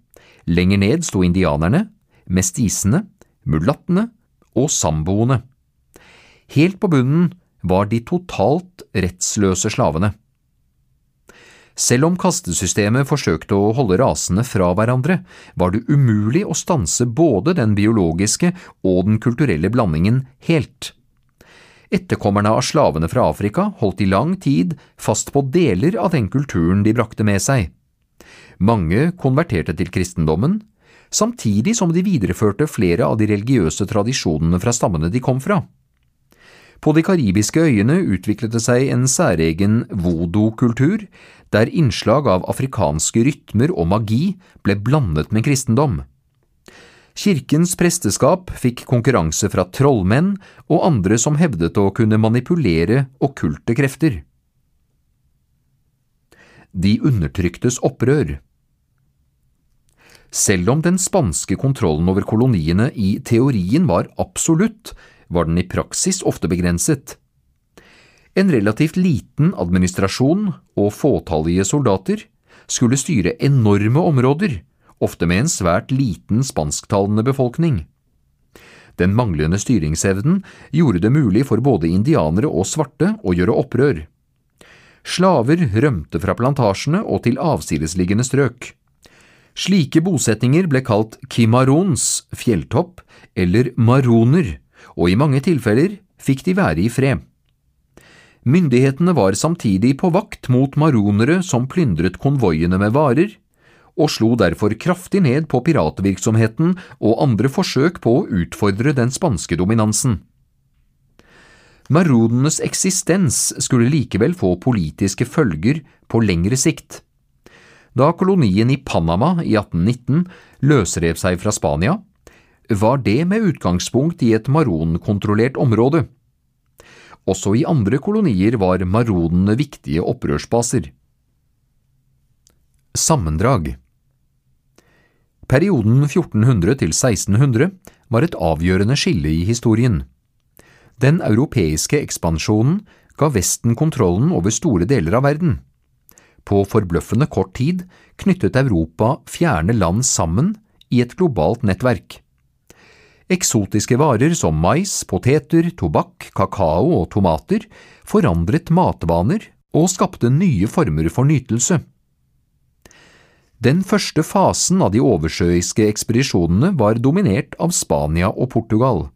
lenger ned sto indianerne, mestisene, mulattene og samboene. Helt på bunnen var de totalt rettsløse slavene. Selv om kastesystemet forsøkte å holde rasene fra hverandre, var det umulig å stanse både den biologiske og den kulturelle blandingen helt. Etterkommerne av slavene fra Afrika holdt i lang tid fast på deler av den kulturen de brakte med seg. Mange konverterte til kristendommen, samtidig som de videreførte flere av de religiøse tradisjonene fra stammene de kom fra. På de karibiske øyene utviklet det seg en særegen voodoo-kultur, der innslag av afrikanske rytmer og magi ble blandet med kristendom. Kirkens presteskap fikk konkurranse fra trollmenn og andre som hevdet å kunne manipulere okkulte krefter. De undertryktes opprør Selv om den spanske kontrollen over koloniene i teorien var absolutt, var den i praksis ofte begrenset. En relativt liten administrasjon og fåtallige soldater skulle styre enorme områder, ofte med en svært liten spansktalende befolkning. Den manglende styringsevnen gjorde det mulig for både indianere og svarte å gjøre opprør. Slaver rømte fra plantasjene og til avsidesliggende strøk. Slike bosettinger ble kalt kimarons, fjelltopp, eller maroner, og i mange tilfeller fikk de være i fred. Myndighetene var samtidig på vakt mot maronere som plyndret konvoiene med varer, og slo derfor kraftig ned på piratvirksomheten og andre forsøk på å utfordre den spanske dominansen. Marodenes eksistens skulle likevel få politiske følger på lengre sikt. Da kolonien i Panama i 1819 løsrev seg fra Spania, var det med utgangspunkt i et maronkontrollert område. Også i andre kolonier var maronene viktige opprørsbaser. Sammendrag Perioden 1400 til 1600 var et avgjørende skille i historien. Den europeiske ekspansjonen ga Vesten kontrollen over store deler av verden. På forbløffende kort tid knyttet Europa fjerne land sammen i et globalt nettverk. Eksotiske varer som mais, poteter, tobakk, kakao og tomater forandret matvaner og skapte nye former for nytelse. Den første fasen av de oversjøiske ekspedisjonene var dominert av Spania og Portugal.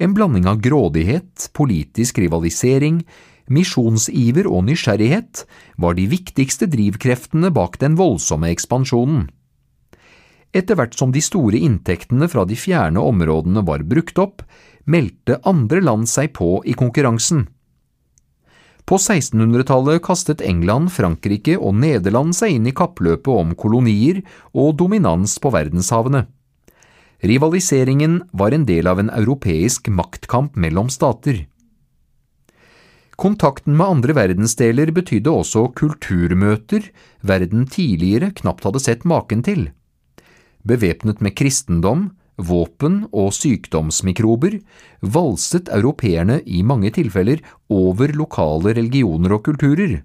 En blanding av grådighet, politisk rivalisering, misjonsiver og nysgjerrighet var de viktigste drivkreftene bak den voldsomme ekspansjonen. Etter hvert som de store inntektene fra de fjerne områdene var brukt opp, meldte andre land seg på i konkurransen. På 1600-tallet kastet England, Frankrike og Nederland seg inn i kappløpet om kolonier og dominans på verdenshavene. Rivaliseringen var en del av en europeisk maktkamp mellom stater. Kontakten med andre verdensdeler betydde også kulturmøter verden tidligere knapt hadde sett maken til. Bevæpnet med kristendom, våpen og sykdomsmikrober valset europeerne i mange tilfeller over lokale religioner og kulturer.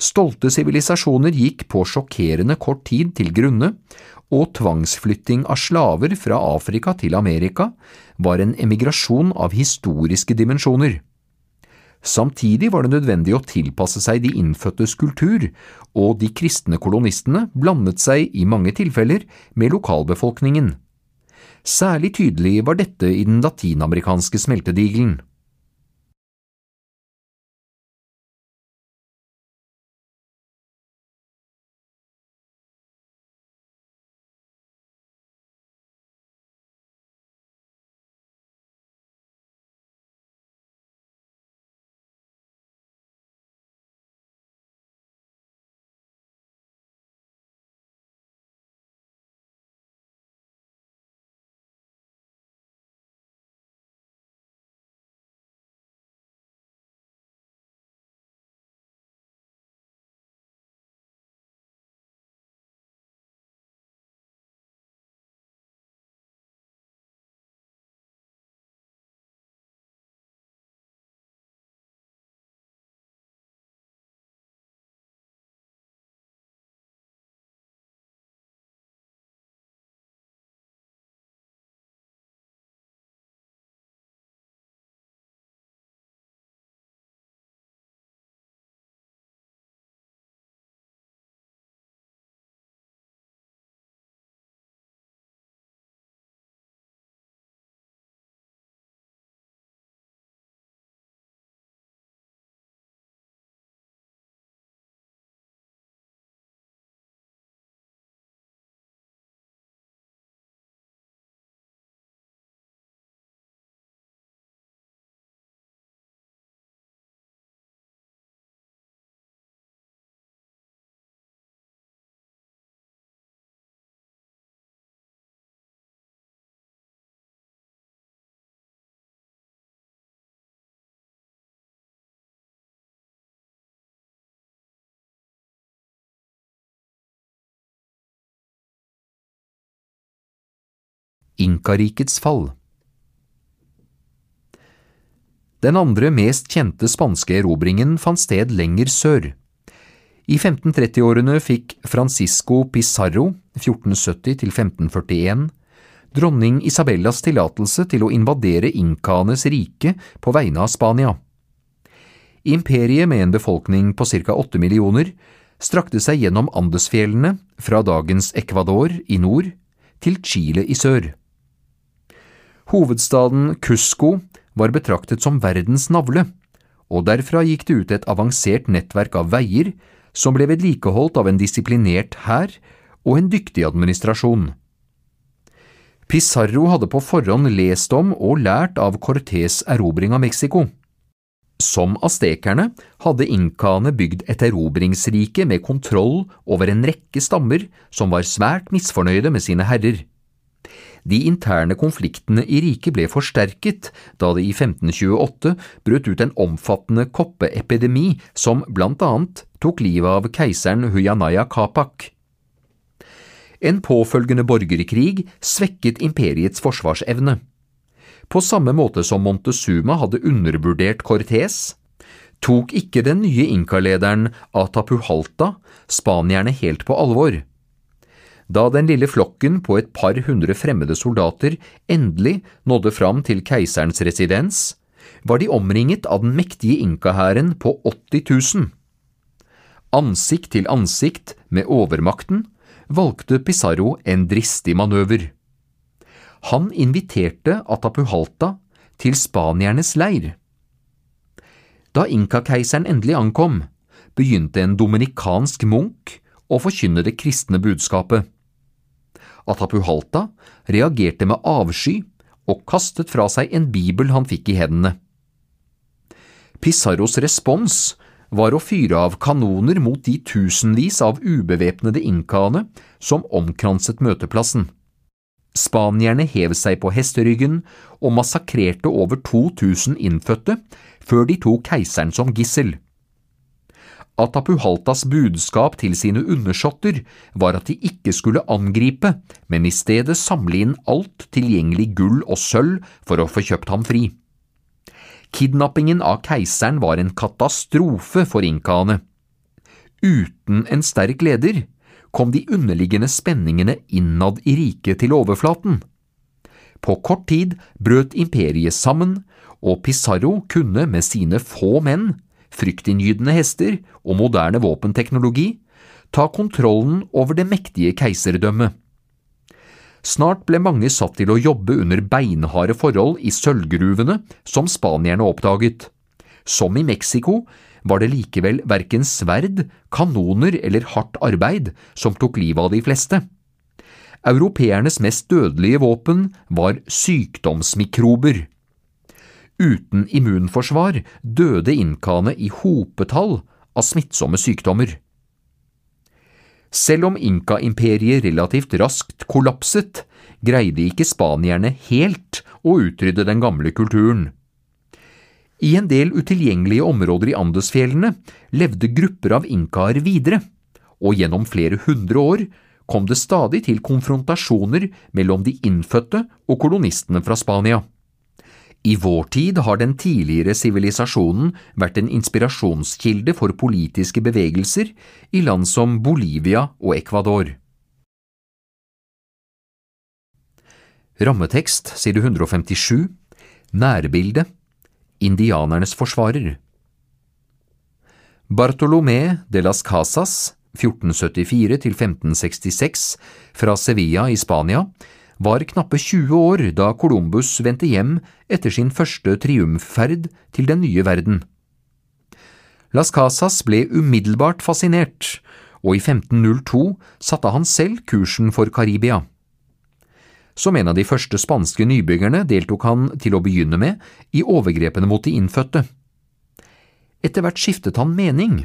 Stolte sivilisasjoner gikk på sjokkerende kort tid til grunne, og tvangsflytting av slaver fra Afrika til Amerika var en emigrasjon av historiske dimensjoner. Samtidig var det nødvendig å tilpasse seg de innfødtes kultur, og de kristne kolonistene blandet seg i mange tilfeller med lokalbefolkningen. Særlig tydelig var dette i den latinamerikanske smeltedigelen. Inkarikets fall. Den andre mest kjente spanske erobringen fant sted lenger sør. I 1530-årene fikk Francisco Pizarro, 1470–1541, dronning Isabellas tillatelse til å invadere inkaenes rike på vegne av Spania. Imperiet med en befolkning på ca. åtte millioner strakte seg gjennom Andesfjellene fra dagens Ecuador i nord til Chile i sør. Hovedstaden Cusco var betraktet som verdens navle, og derfra gikk det ut et avansert nettverk av veier som ble vedlikeholdt av en disiplinert hær og en dyktig administrasjon. Pizarro hadde på forhånd lest om og lært av Cortés erobring av Mexico. Som aztekerne hadde inkaene bygd et erobringsrike med kontroll over en rekke stammer som var svært misfornøyde med sine herrer. De interne konfliktene i riket ble forsterket da det i 1528 brøt ut en omfattende koppeepidemi som blant annet tok livet av keiseren Huyanaya Kapak. En påfølgende borgerkrig svekket imperiets forsvarsevne. På samme måte som Montezuma hadde undervurdert Cortés, tok ikke den nye inkalederen Atapuhalta spanierne helt på alvor. Da den lille flokken på et par hundre fremmede soldater endelig nådde fram til keiserens residens, var de omringet av den mektige inkahæren på 80 000. Ansikt til ansikt med overmakten valgte Pizarro en dristig manøver. Han inviterte Atapuhalta til spaniernes leir. Da inkakeiseren endelig ankom, begynte en dominikansk munk å forkynne det kristne budskapet. Atapuhalta reagerte med avsky og kastet fra seg en bibel han fikk i hendene. Pizarros respons var å fyre av kanoner mot de tusenvis av ubevæpnede inkaene som omkranset møteplassen. Spanierne hev seg på hesteryggen og massakrerte over 2000 innfødte før de tok keiseren som gissel. Atapuhaltas budskap til sine undersåtter var at de ikke skulle angripe, men i stedet samle inn alt tilgjengelig gull og sølv for å få kjøpt ham fri. Kidnappingen av keiseren var en katastrofe for inkaene. Uten en sterk leder kom de underliggende spenningene innad i riket til overflaten. På kort tid brøt imperiet sammen, og Pizarro kunne med sine få menn fryktinngytende hester og moderne våpenteknologi ta kontrollen over det mektige keiserdømmet. Snart ble mange satt til å jobbe under beinharde forhold i sølvgruvene som spanierne oppdaget. Som i Mexico var det likevel verken sverd, kanoner eller hardt arbeid som tok livet av de fleste. Europeernes mest dødelige våpen var sykdomsmikrober. Uten immunforsvar døde inkaene i hopetall av smittsomme sykdommer. Selv om Inka-imperiet relativt raskt kollapset, greide ikke spanierne helt å utrydde den gamle kulturen. I en del utilgjengelige områder i Andesfjellene levde grupper av inkaer videre, og gjennom flere hundre år kom det stadig til konfrontasjoner mellom de innfødte og kolonistene fra Spania. I vår tid har den tidligere sivilisasjonen vært en inspirasjonskilde for politiske bevegelser i land som Bolivia og Ecuador. Rammetekst side 157 Nærbilde. Indianernes forsvarer. Bartolomé de las Casas 1474–1566 fra Sevilla i Spania var knappe 20 år da Columbus vendte hjem etter sin første triumfferd til den nye verden. Las Casas ble umiddelbart fascinert, og i 1502 satte han selv kursen for Karibia. Som en av de første spanske nybyggerne deltok han til å begynne med i overgrepene mot de innfødte. Etter hvert skiftet han mening,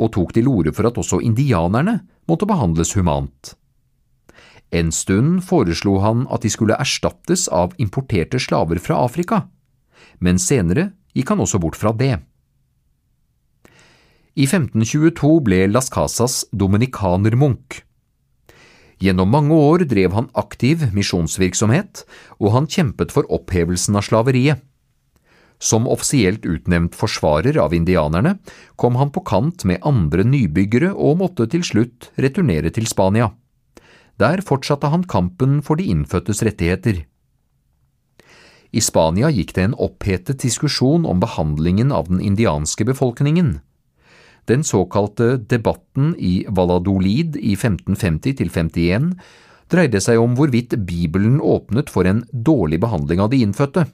og tok til orde for at også indianerne måtte behandles humant. En stund foreslo han at de skulle erstattes av importerte slaver fra Afrika, men senere gikk han også bort fra det. I 1522 ble Las Casas dominikanermunk. Gjennom mange år drev han aktiv misjonsvirksomhet, og han kjempet for opphevelsen av slaveriet. Som offisielt utnevnt forsvarer av indianerne kom han på kant med andre nybyggere og måtte til slutt returnere til Spania. Der fortsatte han kampen for de innfødtes rettigheter. I Spania gikk det en opphetet diskusjon om behandlingen av den indianske befolkningen. Den såkalte debatten i Valladolid i 1550–51 dreide seg om hvorvidt Bibelen åpnet for en dårlig behandling av de innfødte.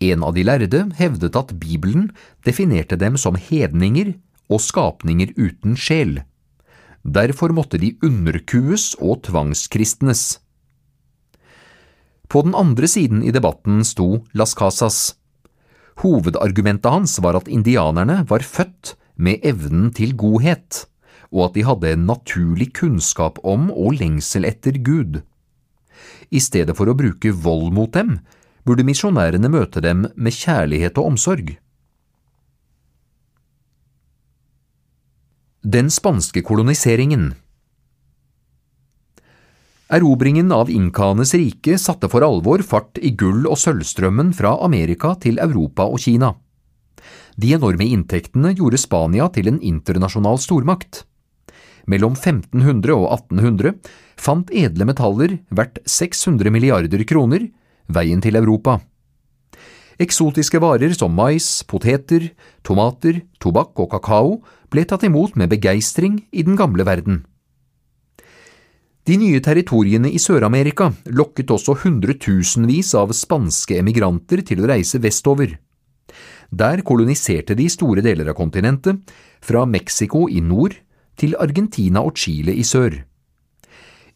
En av de lærde hevdet at Bibelen definerte dem som hedninger og skapninger uten sjel. Derfor måtte de underkues og tvangskristnes. På den andre siden i debatten sto Las Casas. Hovedargumentet hans var at indianerne var født med evnen til godhet, og at de hadde en naturlig kunnskap om og lengsel etter Gud. I stedet for å bruke vold mot dem, burde misjonærene møte dem med kjærlighet og omsorg. Den spanske koloniseringen Erobringen av inkaenes rike satte for alvor fart i gull- og sølvstrømmen fra Amerika til Europa og Kina. De enorme inntektene gjorde Spania til en internasjonal stormakt. Mellom 1500 og 1800 fant edle metaller verdt 600 milliarder kroner veien til Europa. Eksotiske varer som mais, poteter, tomater, tobakk og kakao ble tatt imot med begeistring i den gamle verden. De nye territoriene i Sør-Amerika lokket også hundretusenvis av spanske emigranter til å reise vestover. Der koloniserte de store deler av kontinentet, fra Mexico i nord til Argentina og Chile i sør.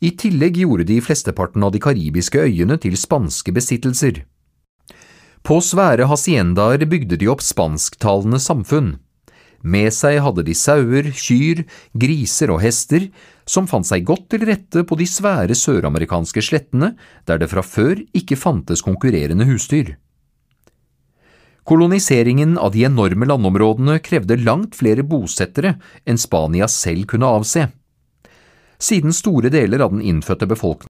I tillegg gjorde de flesteparten av de karibiske øyene til spanske besittelser. På svære haciendaer bygde de opp spansktalende samfunn. Med seg hadde de sauer, kyr, griser og hester, som fant seg godt til rette på de svære søramerikanske slettene, der det fra før ikke fantes konkurrerende husdyr. Koloniseringen av de enorme landområdene krevde langt flere bosettere enn Spania selv kunne avse. Siden store deler av den innfødte befolkningen